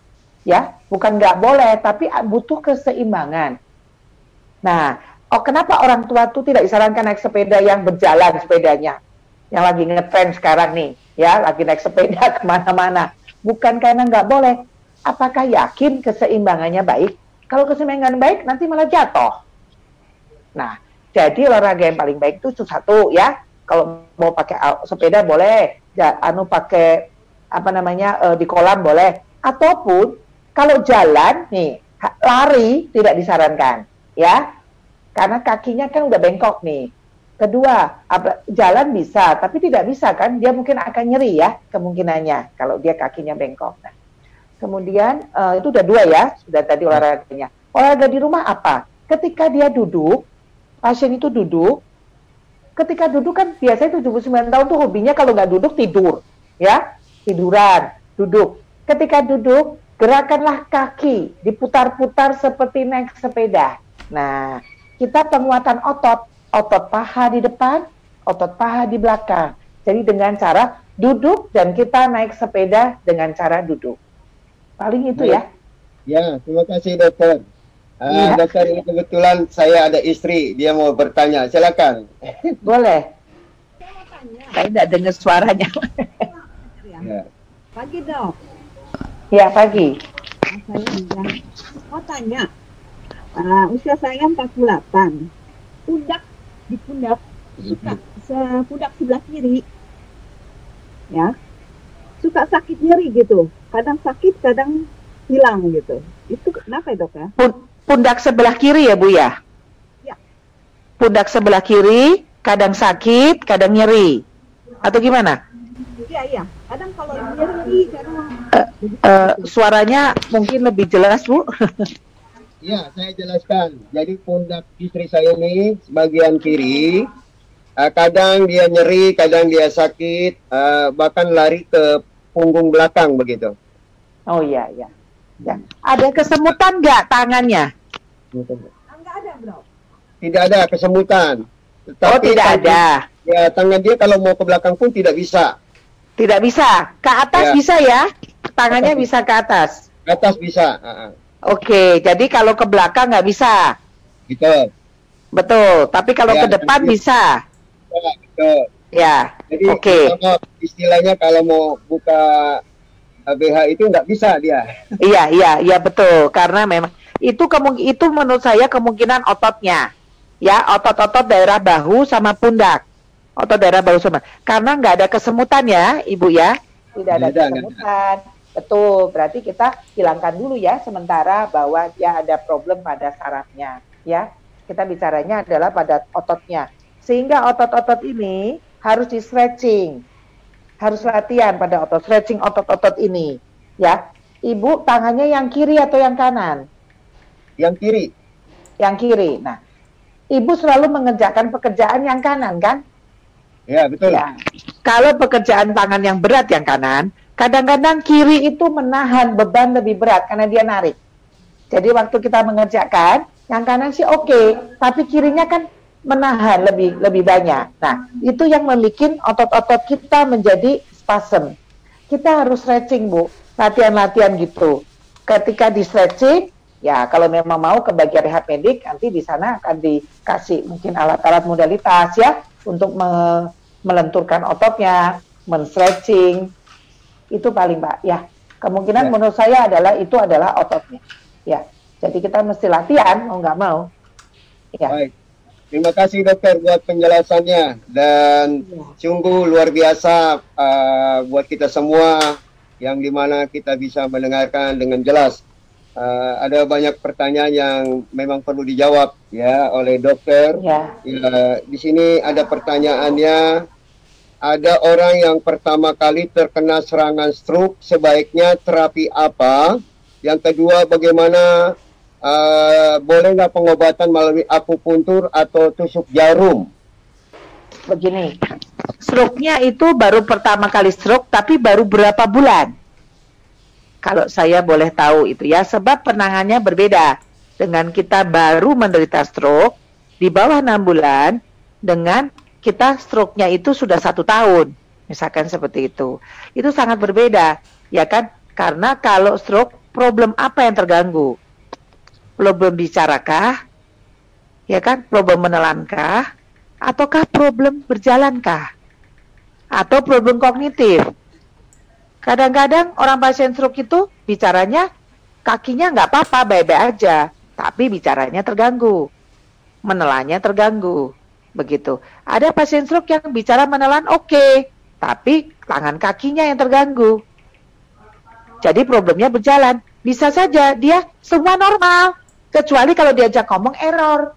ya bukan nggak boleh tapi butuh keseimbangan nah oh kenapa orang tua tuh tidak disarankan naik sepeda yang berjalan sepedanya yang lagi ngetrend sekarang nih ya lagi naik sepeda ke mana-mana. Bukan karena nggak boleh. Apakah yakin keseimbangannya baik? Kalau keseimbangan baik nanti malah jatuh. Nah jadi olahraga yang paling baik itu satu ya. Kalau mau pakai sepeda boleh. Ya, anu pakai apa namanya uh, di kolam boleh. Ataupun kalau jalan nih lari tidak disarankan ya. Karena kakinya kan udah bengkok nih. Kedua, jalan bisa, tapi tidak bisa kan? Dia mungkin akan nyeri ya kemungkinannya kalau dia kakinya bengkok. Nah, kemudian uh, itu udah dua ya, sudah tadi olahraganya. Olahraga di rumah apa? Ketika dia duduk, pasien itu duduk, ketika duduk kan biasanya 79 tahun tuh hobinya kalau nggak duduk tidur, ya tiduran, duduk. Ketika duduk, Gerakanlah kaki, diputar-putar seperti naik sepeda. Nah, kita penguatan otot, otot paha di depan, otot paha di belakang. Jadi dengan cara duduk dan kita naik sepeda dengan cara duduk. Paling itu ya. Ya, terima kasih dokter. Uh, ya. Dokter ini kebetulan saya ada istri, dia mau bertanya. Silakan. Boleh. Saya tidak dengar suaranya. ya. Pagi dok. Ya, pagi. Saya bilang, mau tanya, uh, usia saya 48, pundak di pundak, suka se pundak sebelah kiri, ya, suka sakit nyeri gitu, kadang sakit, kadang hilang gitu. Itu kenapa ya dok ya? Pundak sebelah kiri ya Bu ya? Ya. Pundak sebelah kiri, kadang sakit, kadang nyeri, atau gimana? Iya iya. Kadang kalau nyeri, kadang uh, uh, suaranya mungkin lebih jelas bu. Iya, saya jelaskan. Jadi pundak istri saya ini bagian kiri, uh, kadang dia nyeri, kadang dia sakit, uh, bahkan lari ke punggung belakang begitu. Oh iya iya. Ya. Ada kesemutan nggak tangannya? Enggak ada bro. Tidak ada kesemutan. Tapi oh tidak ada. Ya tangan dia kalau mau ke belakang pun tidak bisa. Tidak bisa. Ke atas ya. bisa ya? Tangannya bisa ke atas. Ke atas bisa. Uh -huh. Oke, jadi kalau ke belakang nggak bisa. Betul. Betul. Tapi kalau ya, ke depan bisa. Ya, betul. Ya. Jadi okay. istilahnya kalau mau buka BH itu nggak bisa dia. iya, iya, iya betul. Karena memang itu kemung itu menurut saya kemungkinan ototnya. Ya, otot-otot daerah bahu sama pundak otot daerah bahu semua. Karena nggak ada kesemutan ya, Ibu ya. Tidak ada, ada kesemutan. Betul, berarti kita hilangkan dulu ya sementara bahwa dia ada problem pada sarafnya, ya. Kita bicaranya adalah pada ototnya. Sehingga otot-otot ini harus di stretching. Harus latihan pada otot stretching otot-otot ini, ya. Ibu tangannya yang kiri atau yang kanan? Yang kiri. Yang kiri. Nah, Ibu selalu mengerjakan pekerjaan yang kanan kan? Ya, betul. Ya. Kalau pekerjaan tangan yang berat yang kanan, kadang-kadang kiri itu menahan beban lebih berat karena dia narik. Jadi waktu kita mengerjakan, yang kanan sih oke, okay, tapi kirinya kan menahan lebih lebih banyak. Nah, itu yang membuat otot-otot kita menjadi spasm. Kita harus stretching, Bu. Latihan-latihan gitu. Ketika di stretching, ya kalau memang mau ke bagian rehab medik, nanti di sana akan dikasih mungkin alat-alat modalitas ya untuk me melenturkan ototnya, men-stretching, itu paling Pak. Ya, kemungkinan ya. menurut saya adalah itu adalah ototnya. Ya, jadi kita mesti latihan, mau nggak mau. Ya. Baik. Terima kasih dokter buat penjelasannya dan ya. sungguh luar biasa uh, buat kita semua yang di mana kita bisa mendengarkan dengan jelas uh, ada banyak pertanyaan yang memang perlu dijawab ya oleh dokter. Ya. ya di sini ada pertanyaannya. Ada orang yang pertama kali terkena serangan stroke, sebaiknya terapi apa? Yang kedua, bagaimana uh, boleh nggak pengobatan melalui akupuntur atau tusuk jarum? Begini, stroke-nya itu baru pertama kali stroke, tapi baru berapa bulan? Kalau saya boleh tahu itu ya, sebab penangannya berbeda dengan kita baru menderita stroke di bawah enam bulan dengan kita stroke-nya itu sudah satu tahun, misalkan seperti itu. Itu sangat berbeda, ya kan? Karena kalau stroke, problem apa yang terganggu? Problem bicarakah? Ya kan? Problem menelankah? Ataukah problem berjalankah? Atau problem kognitif? Kadang-kadang orang pasien stroke itu bicaranya kakinya nggak apa-apa, baik-baik aja, tapi bicaranya terganggu, menelannya terganggu begitu. Ada pasien stroke yang bicara menelan oke, okay, tapi tangan kakinya yang terganggu. Jadi problemnya berjalan. Bisa saja dia semua normal, kecuali kalau diajak ngomong error.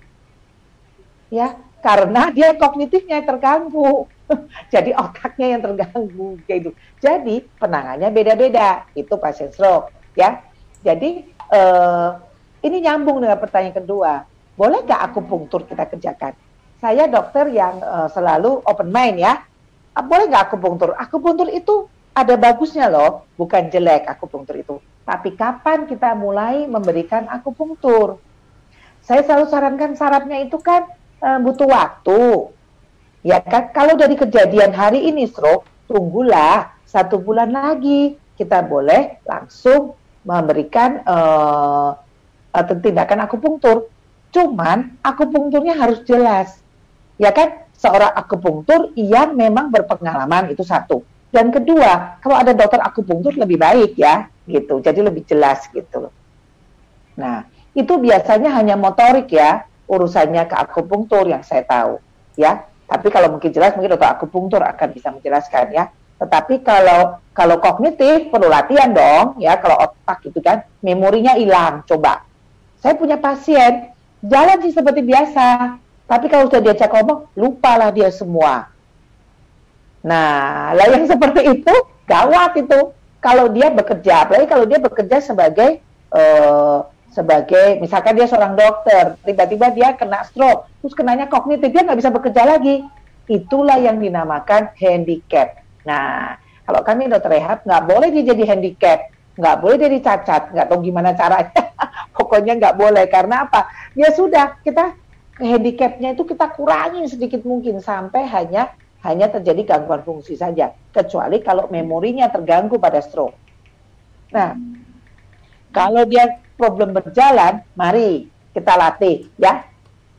Ya, karena dia kognitifnya yang terganggu. Jadi otaknya yang terganggu gitu. Jadi penangannya beda-beda. Itu pasien stroke, ya. Jadi uh, ini nyambung dengan pertanyaan kedua. Boleh nggak akupunktur kita kerjakan? Saya dokter yang uh, selalu open mind ya. Uh, boleh nggak akupunktur? Akupunktur itu ada bagusnya loh, bukan jelek akupunktur itu. Tapi kapan kita mulai memberikan akupunktur? Saya selalu sarankan syaratnya itu kan uh, butuh waktu. Ya kan, kalau dari kejadian hari ini stroke, tunggulah satu bulan lagi kita boleh langsung memberikan uh, tindakan akupunktur. Cuman akupunkturnya harus jelas ya kan? Seorang akupunktur yang memang berpengalaman itu satu. Dan kedua kalau ada dokter akupunktur lebih baik ya gitu. Jadi lebih jelas gitu. Nah itu biasanya hanya motorik ya urusannya ke akupunktur yang saya tahu ya. Tapi kalau mungkin jelas mungkin dokter akupunktur akan bisa menjelaskan ya. Tetapi kalau kalau kognitif perlu latihan dong ya. Kalau otak itu kan memorinya hilang. Coba. Saya punya pasien jalan sih seperti biasa tapi kalau sudah diajak ngomong, lupalah dia semua. Nah, lah yang seperti itu gawat itu. Kalau dia bekerja, apalagi kalau dia bekerja sebagai uh, sebagai misalkan dia seorang dokter, tiba-tiba dia kena stroke, terus kenanya kognitif, dia nggak bisa bekerja lagi. Itulah yang dinamakan handicap. Nah, kalau kami dokter rehab nggak boleh dia jadi handicap, nggak boleh dia dicacat, nggak tahu gimana caranya. Pokoknya nggak boleh karena apa? Ya sudah kita handicapnya itu kita kurangi sedikit mungkin sampai hanya hanya terjadi gangguan fungsi saja, kecuali kalau memorinya terganggu pada stroke. Nah, kalau dia problem berjalan, mari kita latih ya,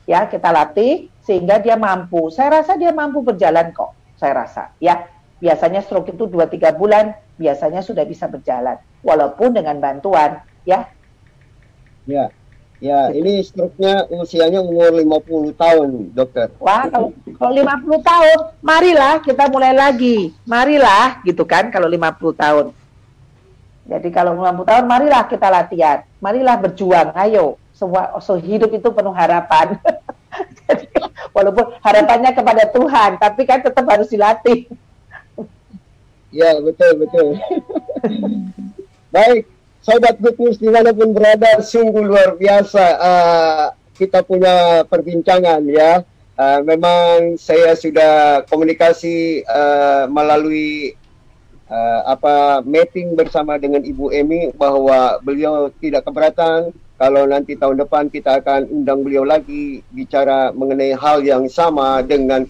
ya kita latih sehingga dia mampu. Saya rasa dia mampu berjalan kok, saya rasa ya. Biasanya stroke itu 2-3 bulan, biasanya sudah bisa berjalan, walaupun dengan bantuan ya. Ya, Ya, ini struknya usianya umur 50 tahun, dokter. Wah, kalau, kalau 50 tahun, marilah kita mulai lagi. Marilah, gitu kan, kalau 50 tahun. Jadi kalau 50 tahun, marilah kita latihan. Marilah berjuang, ayo. Semua so, hidup itu penuh harapan. Jadi, walaupun harapannya kepada Tuhan, tapi kan tetap harus dilatih. Ya, betul, betul. Baik, Sobat Good News di mana pun berada, sungguh luar biasa uh, kita punya perbincangan ya. Uh, memang saya sudah komunikasi uh, melalui uh, apa meeting bersama dengan Ibu Emi bahwa beliau tidak keberatan kalau nanti tahun depan kita akan undang beliau lagi bicara mengenai hal yang sama dengan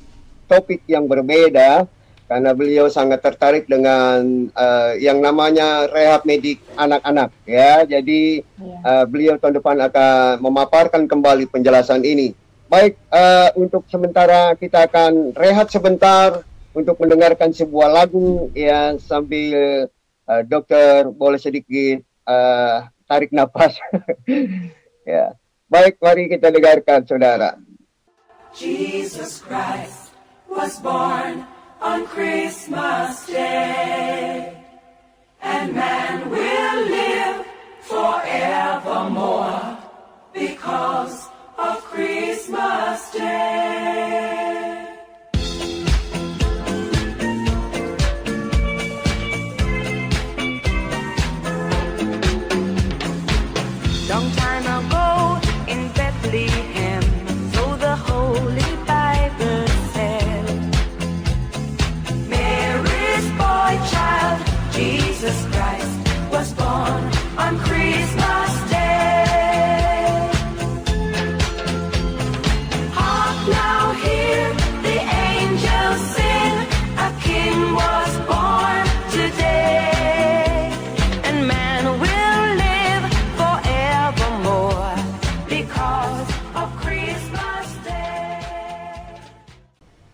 topik yang berbeda karena beliau sangat tertarik dengan uh, yang namanya rehab medik anak-anak ya. Jadi ya. Uh, beliau tahun depan akan memaparkan kembali penjelasan ini. Baik, uh, untuk sementara kita akan rehat sebentar untuk mendengarkan sebuah lagu ya sambil uh, dokter boleh sedikit uh, tarik nafas. ya. Baik, mari kita dengarkan saudara. Jesus Christ was born on Christmas Day. And man will live forevermore because of Christmas Day.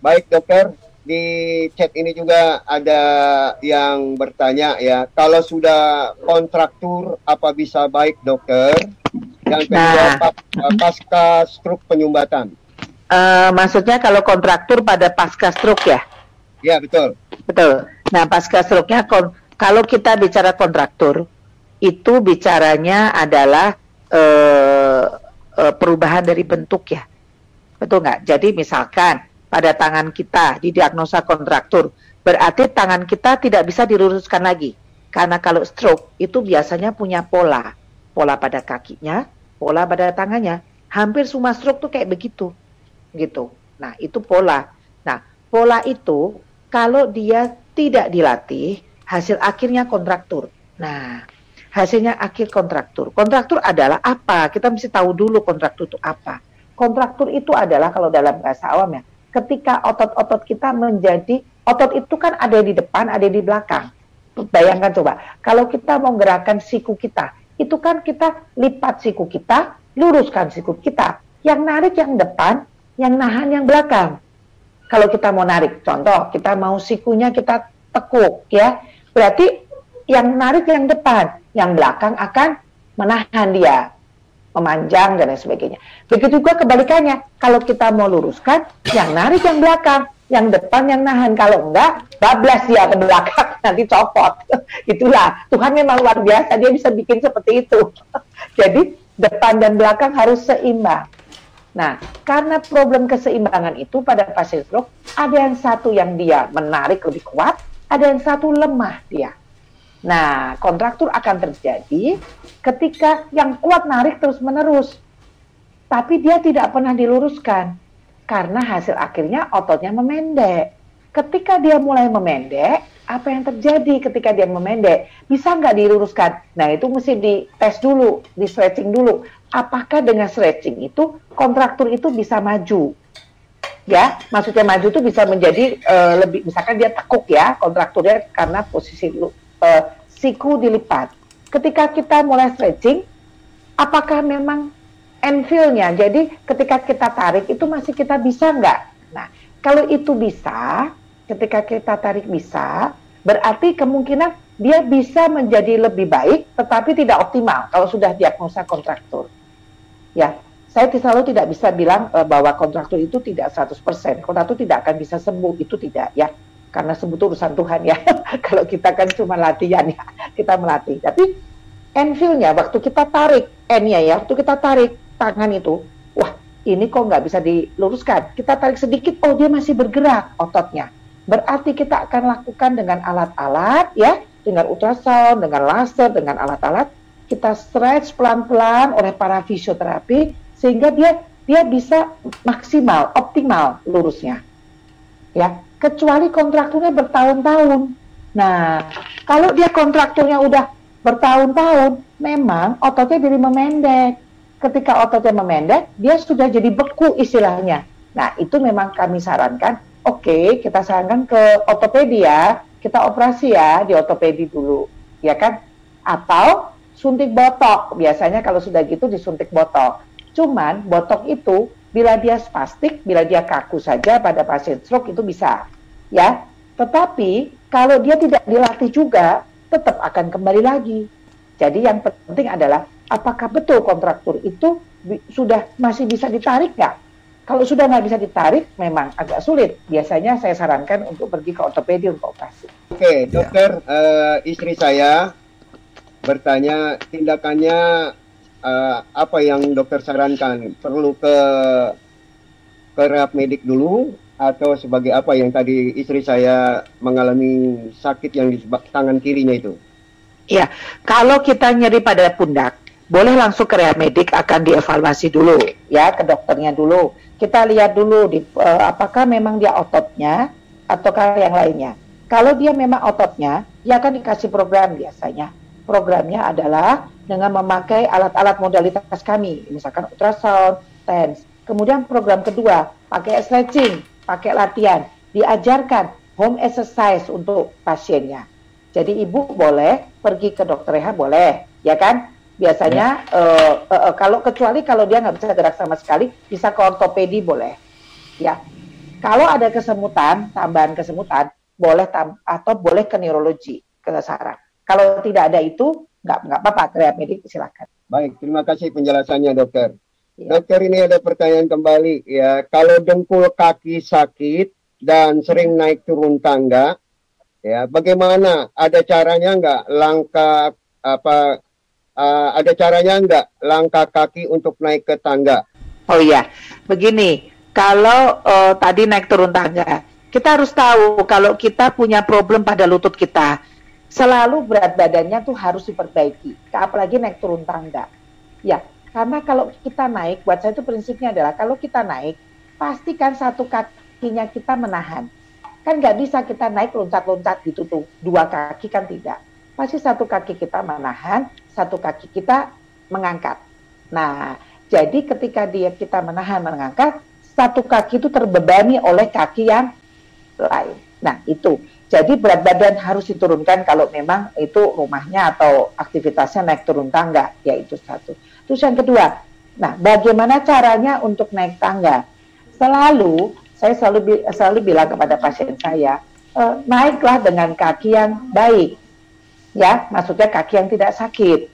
Baik dokter, di chat ini juga ada yang bertanya ya, kalau sudah kontraktur apa bisa baik dokter? Yang kedua Nah. pas- pasca stroke penyumbatan. Eh, maksudnya kalau kontraktur pada pasca stroke ya? Ya betul. Betul. Nah, pasca stroke-nya kon- kalau kita bicara kontraktur, itu bicaranya adalah eh, eh, perubahan dari bentuk ya. Betul nggak? Jadi misalkan pada tangan kita didiagnosa kontraktur, berarti tangan kita tidak bisa diluruskan lagi. Karena kalau stroke itu biasanya punya pola. Pola pada kakinya, pola pada tangannya. Hampir semua stroke tuh kayak begitu. Gitu. Nah, itu pola. Nah, pola itu kalau dia tidak dilatih, hasil akhirnya kontraktur. Nah, hasilnya akhir kontraktur. Kontraktur adalah apa? Kita mesti tahu dulu kontraktur itu apa. Kontraktur itu adalah kalau dalam bahasa awam ya, ketika otot-otot kita menjadi otot itu kan ada di depan, ada di belakang. Bayangkan coba, kalau kita mau gerakan siku kita, itu kan kita lipat siku kita, luruskan siku kita. Yang narik yang depan, yang nahan yang belakang. Kalau kita mau narik, contoh kita mau sikunya kita tekuk ya, berarti yang narik yang depan, yang belakang akan menahan dia, memanjang dan lain sebagainya. Begitu juga kebalikannya, kalau kita mau luruskan, yang narik yang belakang, yang depan yang nahan. Kalau enggak, bablas dia ke belakang, nanti copot. Itulah, Tuhan memang luar biasa, dia bisa bikin seperti itu. Jadi, depan dan belakang harus seimbang. Nah, karena problem keseimbangan itu pada pasien stroke, ada yang satu yang dia menarik lebih kuat, ada yang satu lemah dia. Nah, kontraktur akan terjadi ketika yang kuat narik terus-menerus, tapi dia tidak pernah diluruskan karena hasil akhirnya ototnya memendek. Ketika dia mulai memendek, apa yang terjadi ketika dia memendek? Bisa nggak diluruskan? Nah, itu mesti dites dulu, di stretching dulu. Apakah dengan stretching itu kontraktur itu bisa maju? Ya, maksudnya maju itu bisa menjadi eh, lebih, misalkan dia tekuk ya kontrakturnya karena posisi eh, siku dilipat. Ketika kita mulai stretching, apakah memang enfeel-nya? Jadi ketika kita tarik itu masih kita bisa nggak? Nah, kalau itu bisa, ketika kita tarik bisa, berarti kemungkinan dia bisa menjadi lebih baik, tetapi tidak optimal kalau sudah diagnosa kontraktur. Ya, saya selalu tidak bisa bilang eh, bahwa kontraktur itu tidak 100%. Kontraktur tidak akan bisa sembuh, itu tidak ya. Karena sembuh itu urusan Tuhan ya. kalau kita kan cuma latihan ya, kita melatih. Tapi enfeel-nya waktu kita tarik N-nya ya, waktu kita tarik tangan itu, wah ini kok nggak bisa diluruskan. Kita tarik sedikit, oh dia masih bergerak ototnya. Berarti kita akan lakukan dengan alat-alat ya, dengan ultrasound, dengan laser, dengan alat-alat. Kita stretch pelan-pelan oleh para fisioterapi sehingga dia dia bisa maksimal, optimal lurusnya. Ya, kecuali kontrakturnya bertahun-tahun. Nah, kalau dia kontrakturnya udah bertahun-tahun, memang ototnya jadi memendek. Ketika ototnya memendek, dia sudah jadi beku istilahnya. Nah, itu memang kami sarankan, oke, kita sarankan ke ortopedi ya, kita operasi ya di ortopedi dulu, ya kan? Atau suntik botok, biasanya kalau sudah gitu disuntik botok. Cuman botok itu bila dia spastik, bila dia kaku saja pada pasien stroke itu bisa, ya. Tetapi kalau dia tidak dilatih juga, tetap akan kembali lagi. Jadi yang penting adalah apakah betul kontraktur itu sudah masih bisa ditarik nggak? Kalau sudah nggak bisa ditarik, memang agak sulit. Biasanya saya sarankan untuk pergi ke ortopedi untuk operasi. Oke, dokter, eh, istri saya bertanya tindakannya eh, apa yang dokter sarankan? Perlu ke ke rehab medik dulu atau sebagai apa yang tadi istri saya mengalami sakit yang di tangan kirinya itu? Ya, kalau kita nyeri pada pundak, boleh langsung ke rehab medik akan dievaluasi dulu ya ke dokternya dulu. Kita lihat dulu di, eh, apakah memang dia ototnya ataukah yang lainnya. Kalau dia memang ototnya, dia akan dikasih program biasanya. Programnya adalah dengan memakai alat-alat modalitas kami, misalkan ultrasound, TENS. Kemudian program kedua, pakai stretching, pakai latihan, diajarkan home exercise untuk pasiennya. Jadi ibu boleh pergi ke dokter rehab boleh, ya kan? Biasanya eh, eh, eh, kalau kecuali kalau dia nggak bisa gerak sama sekali, bisa ke ortopedi boleh, ya. Kalau ada kesemutan, tambahan kesemutan, boleh tam atau boleh ke neurologi, ke saraf. Kalau tidak ada itu, nggak nggak apa-apa, teriak medik silakan. Baik, terima kasih penjelasannya dokter. Ya. Dokter ini ada pertanyaan kembali ya. Kalau dengkul kaki sakit dan sering naik turun tangga, ya bagaimana? Ada caranya nggak langkah apa? Uh, ada caranya nggak langkah kaki untuk naik ke tangga? Oh iya, begini. Kalau uh, tadi naik turun tangga, kita harus tahu kalau kita punya problem pada lutut kita selalu berat badannya tuh harus diperbaiki, apalagi naik turun tangga. Ya, karena kalau kita naik, buat saya itu prinsipnya adalah kalau kita naik, pastikan satu kakinya kita menahan. Kan nggak bisa kita naik loncat-loncat gitu tuh, dua kaki kan tidak. Pasti satu kaki kita menahan, satu kaki kita mengangkat. Nah, jadi ketika dia kita menahan mengangkat, satu kaki itu terbebani oleh kaki yang lain. Nah, itu. Jadi berat badan harus diturunkan kalau memang itu rumahnya atau aktivitasnya naik turun tangga, yaitu satu. Terus yang kedua, nah bagaimana caranya untuk naik tangga? Selalu saya selalu selalu bilang kepada pasien saya, e, naiklah dengan kaki yang baik, ya, maksudnya kaki yang tidak sakit,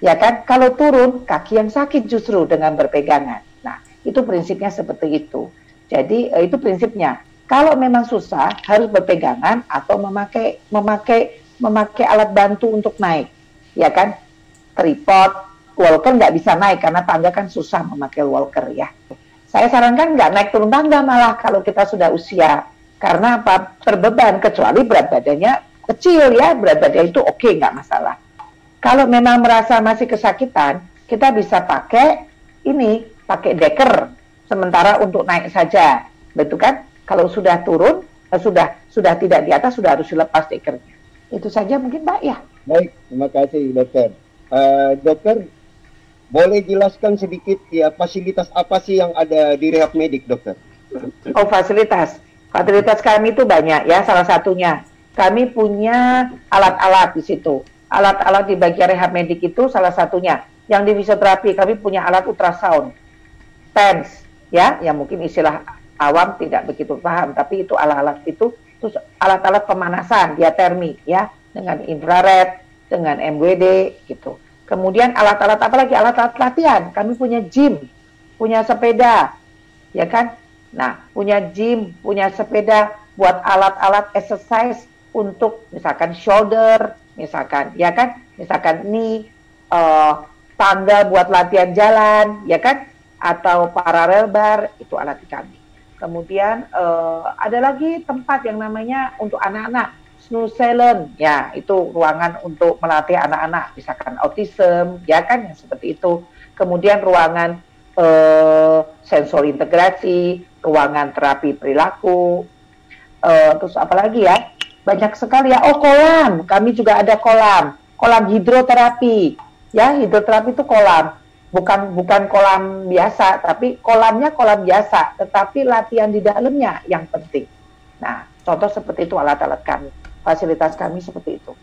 ya kan? Kalau turun kaki yang sakit justru dengan berpegangan. Nah itu prinsipnya seperti itu. Jadi e, itu prinsipnya kalau memang susah harus berpegangan atau memakai memakai memakai alat bantu untuk naik, ya kan? Tripod, walker nggak bisa naik karena tangga kan susah memakai walker ya. Saya sarankan nggak naik turun tangga malah kalau kita sudah usia karena apa terbeban kecuali berat badannya kecil ya berat badan itu oke okay, nggak masalah. Kalau memang merasa masih kesakitan kita bisa pakai ini pakai deker sementara untuk naik saja, betul kan? Kalau sudah turun, uh, sudah sudah tidak di atas, sudah harus dilepas stikernya. Itu saja mungkin Mbak ya. Baik, terima kasih dokter. Uh, dokter, boleh jelaskan sedikit ya fasilitas apa sih yang ada di rehab medik dokter? Oh fasilitas, fasilitas kami itu banyak ya. Salah satunya kami punya alat-alat di situ. Alat-alat di bagian rehab medik itu salah satunya. Yang di fisioterapi kami punya alat ultrasound, TENS, ya, yang mungkin istilah awam tidak begitu paham, tapi itu alat-alat itu terus alat-alat pemanasan diatermi ya dengan infrared, dengan MWD gitu. Kemudian alat-alat apa lagi? Alat-alat latihan. Kami punya gym, punya sepeda, ya kan? Nah, punya gym, punya sepeda buat alat-alat exercise untuk misalkan shoulder, misalkan, ya kan? Misalkan ini uh, tangga buat latihan jalan, ya kan? Atau paralel bar, itu alat kami. Kemudian uh, ada lagi tempat yang namanya untuk anak-anak Snow Salon, ya itu ruangan untuk melatih anak-anak, misalkan autism, ya kan yang seperti itu. Kemudian ruangan uh, sensor integrasi, ruangan terapi perilaku, uh, terus apa lagi ya? Banyak sekali ya. Oh kolam, kami juga ada kolam, kolam hidroterapi, ya hidroterapi itu kolam bukan bukan kolam biasa, tapi kolamnya kolam biasa, tetapi latihan di dalamnya yang penting. Nah, contoh seperti itu alat-alat kami, fasilitas kami seperti itu.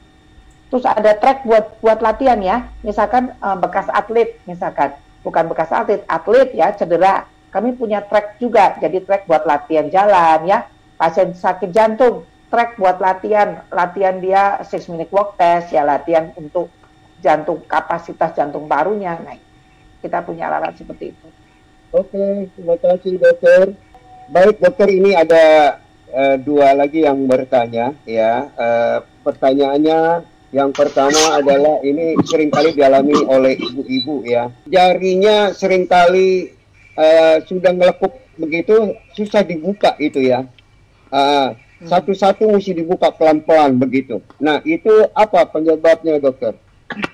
Terus ada track buat buat latihan ya, misalkan um, bekas atlet, misalkan bukan bekas atlet, atlet ya cedera, kami punya track juga, jadi track buat latihan jalan ya, pasien sakit jantung, track buat latihan, latihan dia six minute walk test ya, latihan untuk jantung kapasitas jantung barunya, nah kita punya alat seperti itu. Oke, terima kasih dokter. Baik dokter, ini ada uh, dua lagi yang bertanya ya. Uh, pertanyaannya yang pertama adalah ini sering kali dialami oleh ibu-ibu ya. Jarinya sering kali uh, sudah ngelekuk begitu susah dibuka itu ya. Uh, satu-satu mesti dibuka pelan-pelan begitu. Nah itu apa penyebabnya dokter?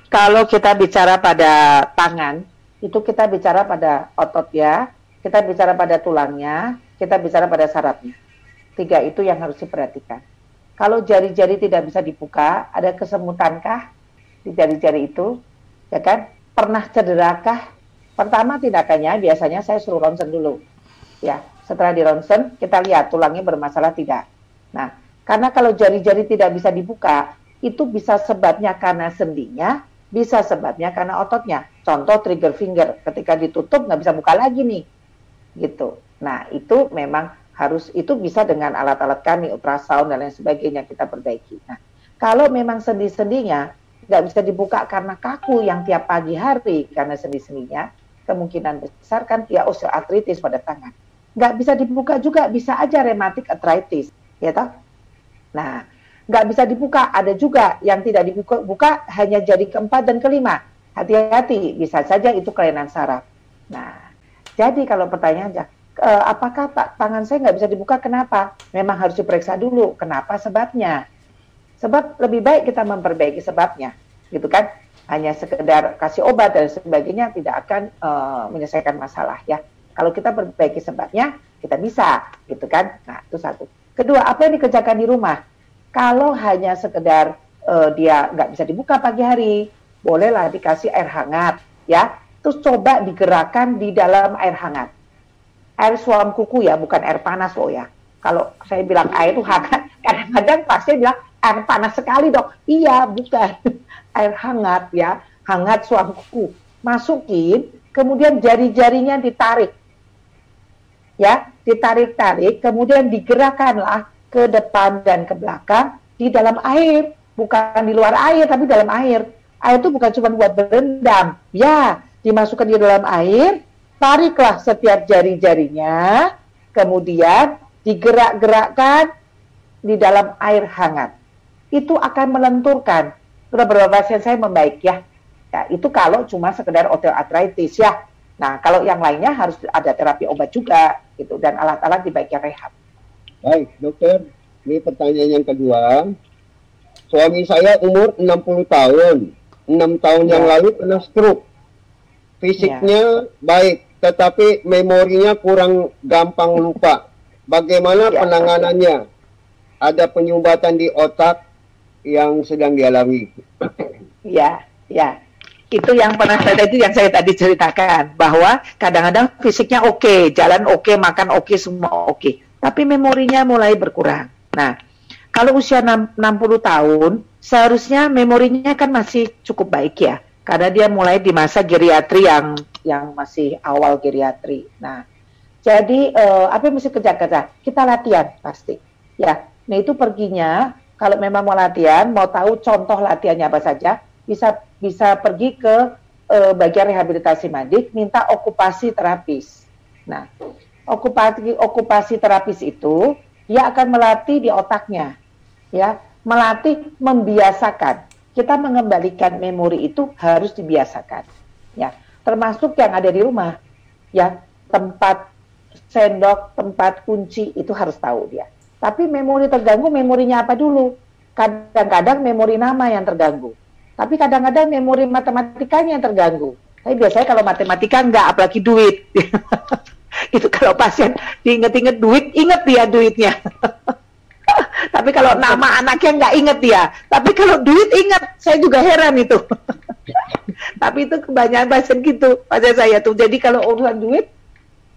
Kalau kita bicara pada tangan, itu kita bicara pada otot ya, kita bicara pada tulangnya, kita bicara pada sarafnya. Tiga itu yang harus diperhatikan. Kalau jari-jari tidak bisa dibuka, ada kesemutankah di jari-jari itu? Ya kan? Pernah cederakah? Pertama tindakannya biasanya saya suruh ronsen dulu. Ya, setelah di ronsen kita lihat tulangnya bermasalah tidak. Nah, karena kalau jari-jari tidak bisa dibuka, itu bisa sebabnya karena sendinya, bisa sebabnya karena ototnya. Contoh trigger finger, ketika ditutup nggak bisa buka lagi nih, gitu. Nah itu memang harus itu bisa dengan alat-alat kami ultrasound dan lain sebagainya kita perbaiki. Nah, kalau memang sendi-sendinya nggak bisa dibuka karena kaku yang tiap pagi hari karena sendi-sendinya, kemungkinan besar kan dia osteoartritis pada tangan. Nggak bisa dibuka juga bisa aja rheumatic arthritis, ya toh? Nah, nggak bisa dibuka ada juga yang tidak dibuka buka hanya jadi keempat dan kelima. Hati-hati, bisa saja itu kelainan saraf. Nah, jadi kalau pertanyaannya e, apakah tangan saya nggak bisa dibuka? Kenapa? Memang harus diperiksa dulu. Kenapa sebabnya? Sebab lebih baik kita memperbaiki sebabnya, gitu kan? Hanya sekedar kasih obat dan sebagainya tidak akan uh, menyelesaikan masalah ya. Kalau kita perbaiki sebabnya, kita bisa, gitu kan? Nah itu satu. Kedua, apa yang dikerjakan di rumah? Kalau hanya sekedar uh, dia nggak bisa dibuka pagi hari, bolehlah dikasih air hangat, ya. Terus coba digerakkan di dalam air hangat air suam kuku ya, bukan air panas loh ya. Kalau saya bilang air itu hangat, kadang-kadang pasti bilang air panas sekali dok. Iya, bukan. air hangat ya, hangat suam kuku. Masukin, kemudian jari-jarinya ditarik. Ya, ditarik-tarik, kemudian digerakkanlah ke depan dan ke belakang di dalam air. Bukan di luar air, tapi dalam air. Air itu bukan cuma buat berendam. Ya, dimasukkan di dalam air, tariklah setiap jari-jarinya, kemudian digerak-gerakkan di dalam air hangat. Itu akan melenturkan. Sudah beberapa pasien saya membaik ya. ya. Itu kalau cuma sekedar osteoartritis ya. Nah, kalau yang lainnya harus ada terapi obat juga gitu dan alat-alat di bagian rehab. Baik, dokter. Ini pertanyaan yang kedua. Suami saya umur 60 tahun. 6 tahun ya. yang lalu kena stroke. Fisiknya ya. baik, tetapi memorinya kurang gampang lupa. Bagaimana ya. penanganannya? Ada penyumbatan di otak yang sedang dialami. Ya, ya. Itu yang pernah saya itu yang saya tadi ceritakan bahwa kadang-kadang fisiknya oke, okay, jalan oke, okay, makan oke, okay, semua oke. Okay. Tapi memorinya mulai berkurang. Nah, kalau usia 60 tahun, seharusnya memorinya kan masih cukup baik ya karena dia mulai di masa geriatri yang yang masih awal geriatri. Nah, jadi uh, apa yang mesti kerja-kerja? Kita latihan pasti, ya. Nah itu perginya kalau memang mau latihan, mau tahu contoh latihannya apa saja, bisa bisa pergi ke uh, bagian rehabilitasi medik, minta okupasi terapis. Nah, okupasi okupasi terapis itu dia akan melatih di otaknya, ya, melatih membiasakan kita mengembalikan memori itu harus dibiasakan. Ya, termasuk yang ada di rumah. Ya, tempat sendok, tempat kunci itu harus tahu dia. Tapi memori terganggu, memorinya apa dulu? Kadang-kadang memori nama yang terganggu. Tapi kadang-kadang memori matematikanya yang terganggu. Tapi biasanya kalau matematika enggak, apalagi duit. itu kalau pasien diinget-inget duit, inget dia duitnya. Tapi kalau nama anaknya nggak inget dia. Tapi kalau duit inget, saya juga heran itu. Tapi itu kebanyakan pasien gitu pada saya tuh. Jadi kalau urusan duit,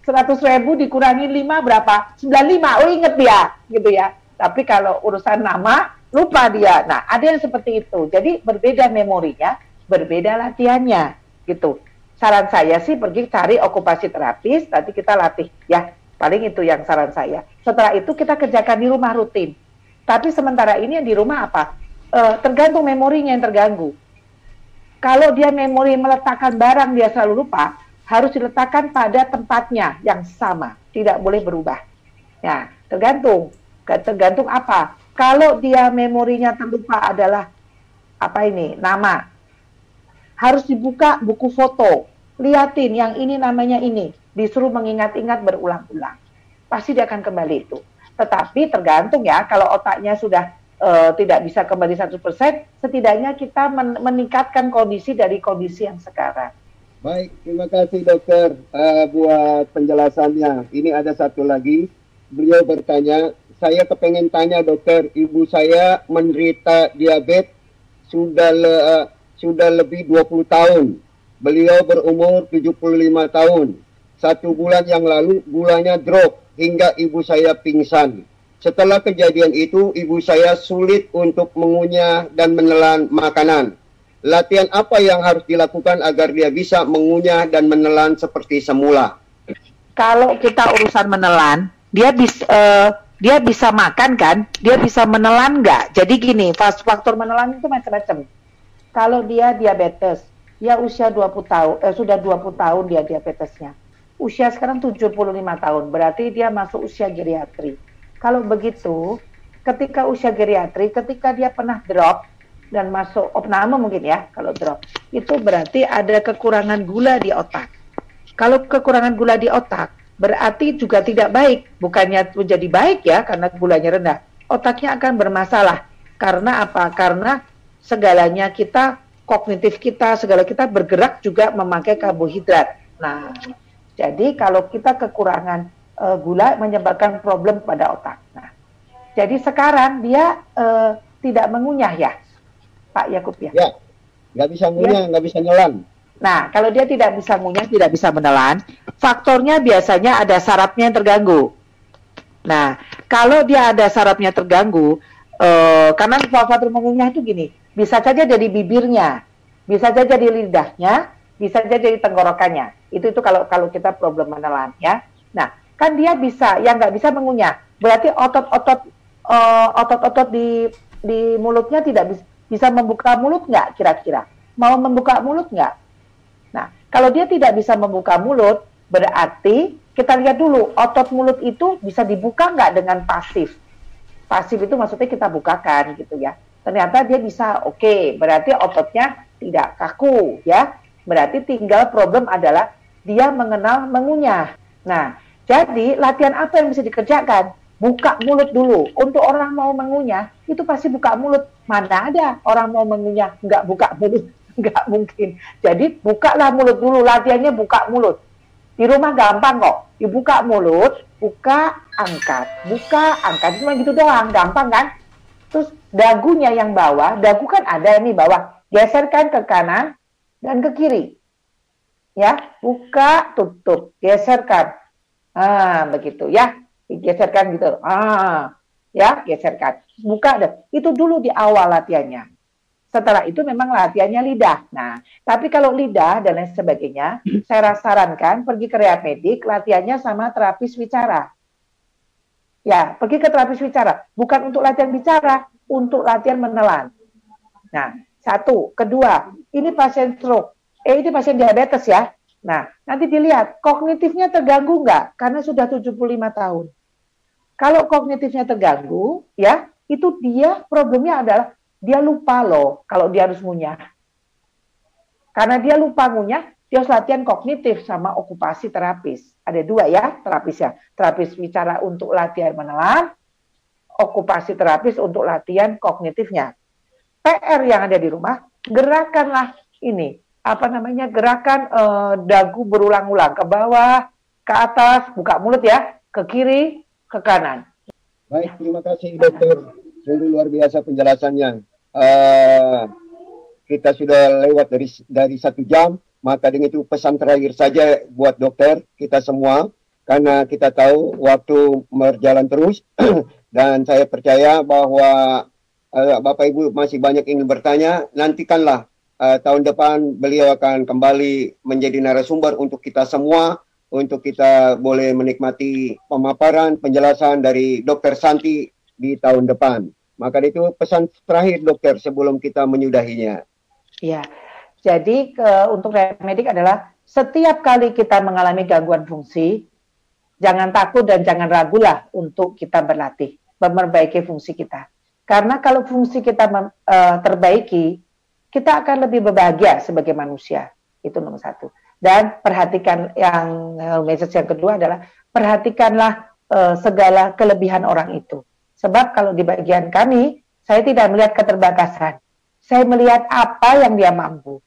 seratus ribu dikurangi lima berapa? 95, oh inget dia gitu ya. Tapi kalau urusan nama, lupa dia. Nah ada yang seperti itu. Jadi berbeda memorinya, berbeda latihannya gitu. Saran saya sih pergi cari okupasi terapis, nanti kita latih ya. Paling itu yang saran saya. Setelah itu kita kerjakan di rumah rutin. Tapi sementara ini yang di rumah apa? Uh, tergantung memorinya yang terganggu. Kalau dia memori meletakkan barang dia selalu lupa, harus diletakkan pada tempatnya yang sama, tidak boleh berubah. Ya, tergantung. Tergantung apa? Kalau dia memorinya terlupa adalah apa ini? Nama. Harus dibuka buku foto. Liatin yang ini namanya ini disuruh mengingat-ingat berulang-ulang. Pasti dia akan kembali itu. Tetapi tergantung ya, kalau otaknya sudah uh, tidak bisa kembali 100%, setidaknya kita men meningkatkan kondisi dari kondisi yang sekarang. Baik, terima kasih dokter uh, buat penjelasannya. Ini ada satu lagi, beliau bertanya, saya kepengen tanya dokter, ibu saya menderita diabetes sudah le, uh, sudah lebih 20 tahun. Beliau berumur 75 tahun satu bulan yang lalu gulanya drop hingga ibu saya pingsan. Setelah kejadian itu, ibu saya sulit untuk mengunyah dan menelan makanan. Latihan apa yang harus dilakukan agar dia bisa mengunyah dan menelan seperti semula? Kalau kita urusan menelan, dia bisa uh, dia bisa makan kan, dia bisa menelan nggak? Jadi gini, faktor menelan itu macam-macam. Kalau dia diabetes, ya usia 20 tahun, eh, sudah 20 tahun dia diabetesnya. Usia sekarang 75 tahun, berarti dia masuk usia geriatri. Kalau begitu, ketika usia geriatri, ketika dia pernah drop dan masuk opname mungkin ya, kalau drop, itu berarti ada kekurangan gula di otak. Kalau kekurangan gula di otak, berarti juga tidak baik. Bukannya menjadi baik ya, karena gulanya rendah. Otaknya akan bermasalah. Karena apa? Karena segalanya kita, kognitif kita, segala kita bergerak juga memakai karbohidrat. Nah, jadi kalau kita kekurangan uh, gula menyebabkan problem pada otak. Nah, jadi sekarang dia uh, tidak mengunyah ya, Pak Yakub ya? Ya, nggak bisa mengunyah, ya. nggak bisa nelan. Nah, kalau dia tidak bisa mengunyah, tidak bisa menelan, faktornya biasanya ada sarafnya yang terganggu. Nah, kalau dia ada sarafnya terganggu, uh, karena faktor mengunyah itu gini, bisa saja jadi bibirnya, bisa saja jadi lidahnya, bisa saja jadi tenggorokannya. Itu itu kalau kalau kita problem menelan ya. Nah, kan dia bisa, yang nggak bisa mengunyah. Berarti otot-otot uh, otot-otot di di mulutnya tidak bisa bisa membuka mulut nggak kira-kira? Mau membuka mulut nggak? Nah, kalau dia tidak bisa membuka mulut, berarti kita lihat dulu otot mulut itu bisa dibuka nggak dengan pasif. Pasif itu maksudnya kita bukakan gitu ya. Ternyata dia bisa oke okay, berarti ototnya tidak kaku ya. Berarti tinggal problem adalah dia mengenal mengunyah. Nah jadi latihan apa yang bisa dikerjakan? Buka mulut dulu. Untuk orang mau mengunyah itu pasti buka mulut. Mana ada orang mau mengunyah nggak buka mulut? Nggak mungkin. Jadi bukalah mulut dulu. Latihannya buka mulut. Di rumah gampang kok. Dibuka mulut buka angkat buka angkat cuma gitu doang gampang kan Terus dagunya yang bawah, dagu kan ada nih bawah, geserkan ke kanan dan ke kiri. Ya, buka, tutup, geserkan. Ah, begitu ya. Geserkan gitu. Ah, ya, geserkan. Buka deh. Itu dulu di awal latihannya. Setelah itu memang latihannya lidah. Nah, tapi kalau lidah dan lain sebagainya, saya sarankan pergi ke rehab medik, latihannya sama terapis bicara. Ya, pergi ke terapis bicara. Bukan untuk latihan bicara, untuk latihan menelan. Nah, satu. Kedua, ini pasien stroke. Eh, ini pasien diabetes ya. Nah, nanti dilihat kognitifnya terganggu nggak? Karena sudah 75 tahun. Kalau kognitifnya terganggu, ya, itu dia problemnya adalah dia lupa loh kalau dia harus ngunyah. Karena dia lupa ngunyah, dia harus latihan kognitif sama okupasi terapis. Ada dua ya terapis ya. Terapis bicara untuk latihan menelan, okupasi terapis untuk latihan kognitifnya. PR yang ada di rumah, gerakanlah ini, apa namanya, gerakan eh, dagu berulang-ulang ke bawah, ke atas, buka mulut ya, ke kiri, ke kanan. Baik, terima kasih dokter. Sungguh luar biasa penjelasannya. Uh, kita sudah lewat dari dari satu jam maka dengan itu pesan terakhir saja buat dokter kita semua karena kita tahu waktu berjalan terus dan saya percaya bahwa uh, Bapak Ibu masih banyak ingin bertanya nantikanlah uh, tahun depan beliau akan kembali menjadi narasumber untuk kita semua untuk kita boleh menikmati pemaparan penjelasan dari Dokter Santi di tahun depan. Maka itu pesan terakhir dokter sebelum kita menyudahinya. Ya, jadi ke, untuk remedik adalah setiap kali kita mengalami gangguan fungsi, jangan takut dan jangan ragulah untuk kita berlatih, memperbaiki fungsi kita. Karena kalau fungsi kita mem, uh, terbaiki, kita akan lebih berbahagia sebagai manusia. Itu nomor satu. Dan perhatikan yang uh, message yang kedua adalah perhatikanlah uh, segala kelebihan orang itu. Sebab kalau di bagian kami, saya tidak melihat keterbatasan. Saya melihat apa yang dia mampu.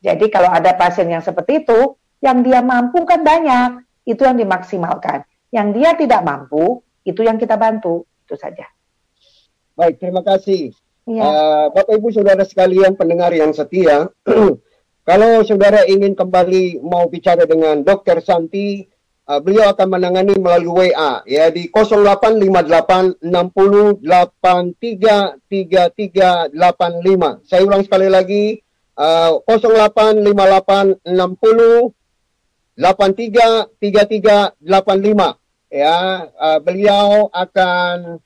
Jadi kalau ada pasien yang seperti itu, yang dia mampu kan banyak, itu yang dimaksimalkan. Yang dia tidak mampu, itu yang kita bantu. Itu saja. Baik, terima kasih. Ya. Uh, Bapak Ibu Saudara sekalian pendengar yang setia, kalau saudara ingin kembali mau bicara dengan Dokter Santi, uh, beliau akan menangani melalui WA ya di 085860833385. Saya ulang sekali lagi uh, 085860 833385 ya uh, beliau akan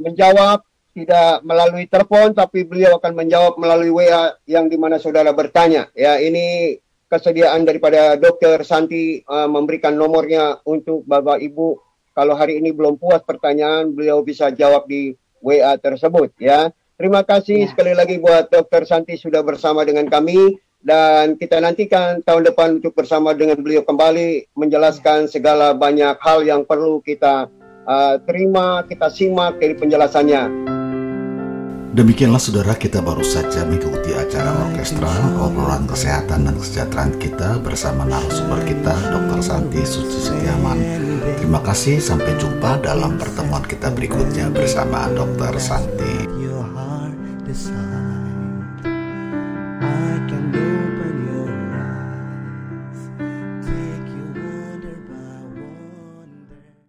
menjawab tidak melalui telepon tapi beliau akan menjawab melalui WA yang di mana saudara bertanya. Ya ini kesediaan daripada Dokter Santi uh, memberikan nomornya untuk Bapak Ibu. Kalau hari ini belum puas pertanyaan beliau bisa jawab di WA tersebut ya terima kasih ya. sekali lagi buat Dokter Santi sudah bersama dengan kami dan kita nantikan tahun depan untuk bersama dengan beliau kembali menjelaskan segala banyak hal yang perlu kita uh, terima, kita simak dari penjelasannya. Demikianlah saudara kita baru saja mengikuti acara orkestra obrolan kesehatan dan kesejahteraan kita bersama narasumber kita Dr. Santi Suci Setiaman. Terima kasih sampai jumpa dalam pertemuan kita berikutnya bersama Dr. Santi. I can do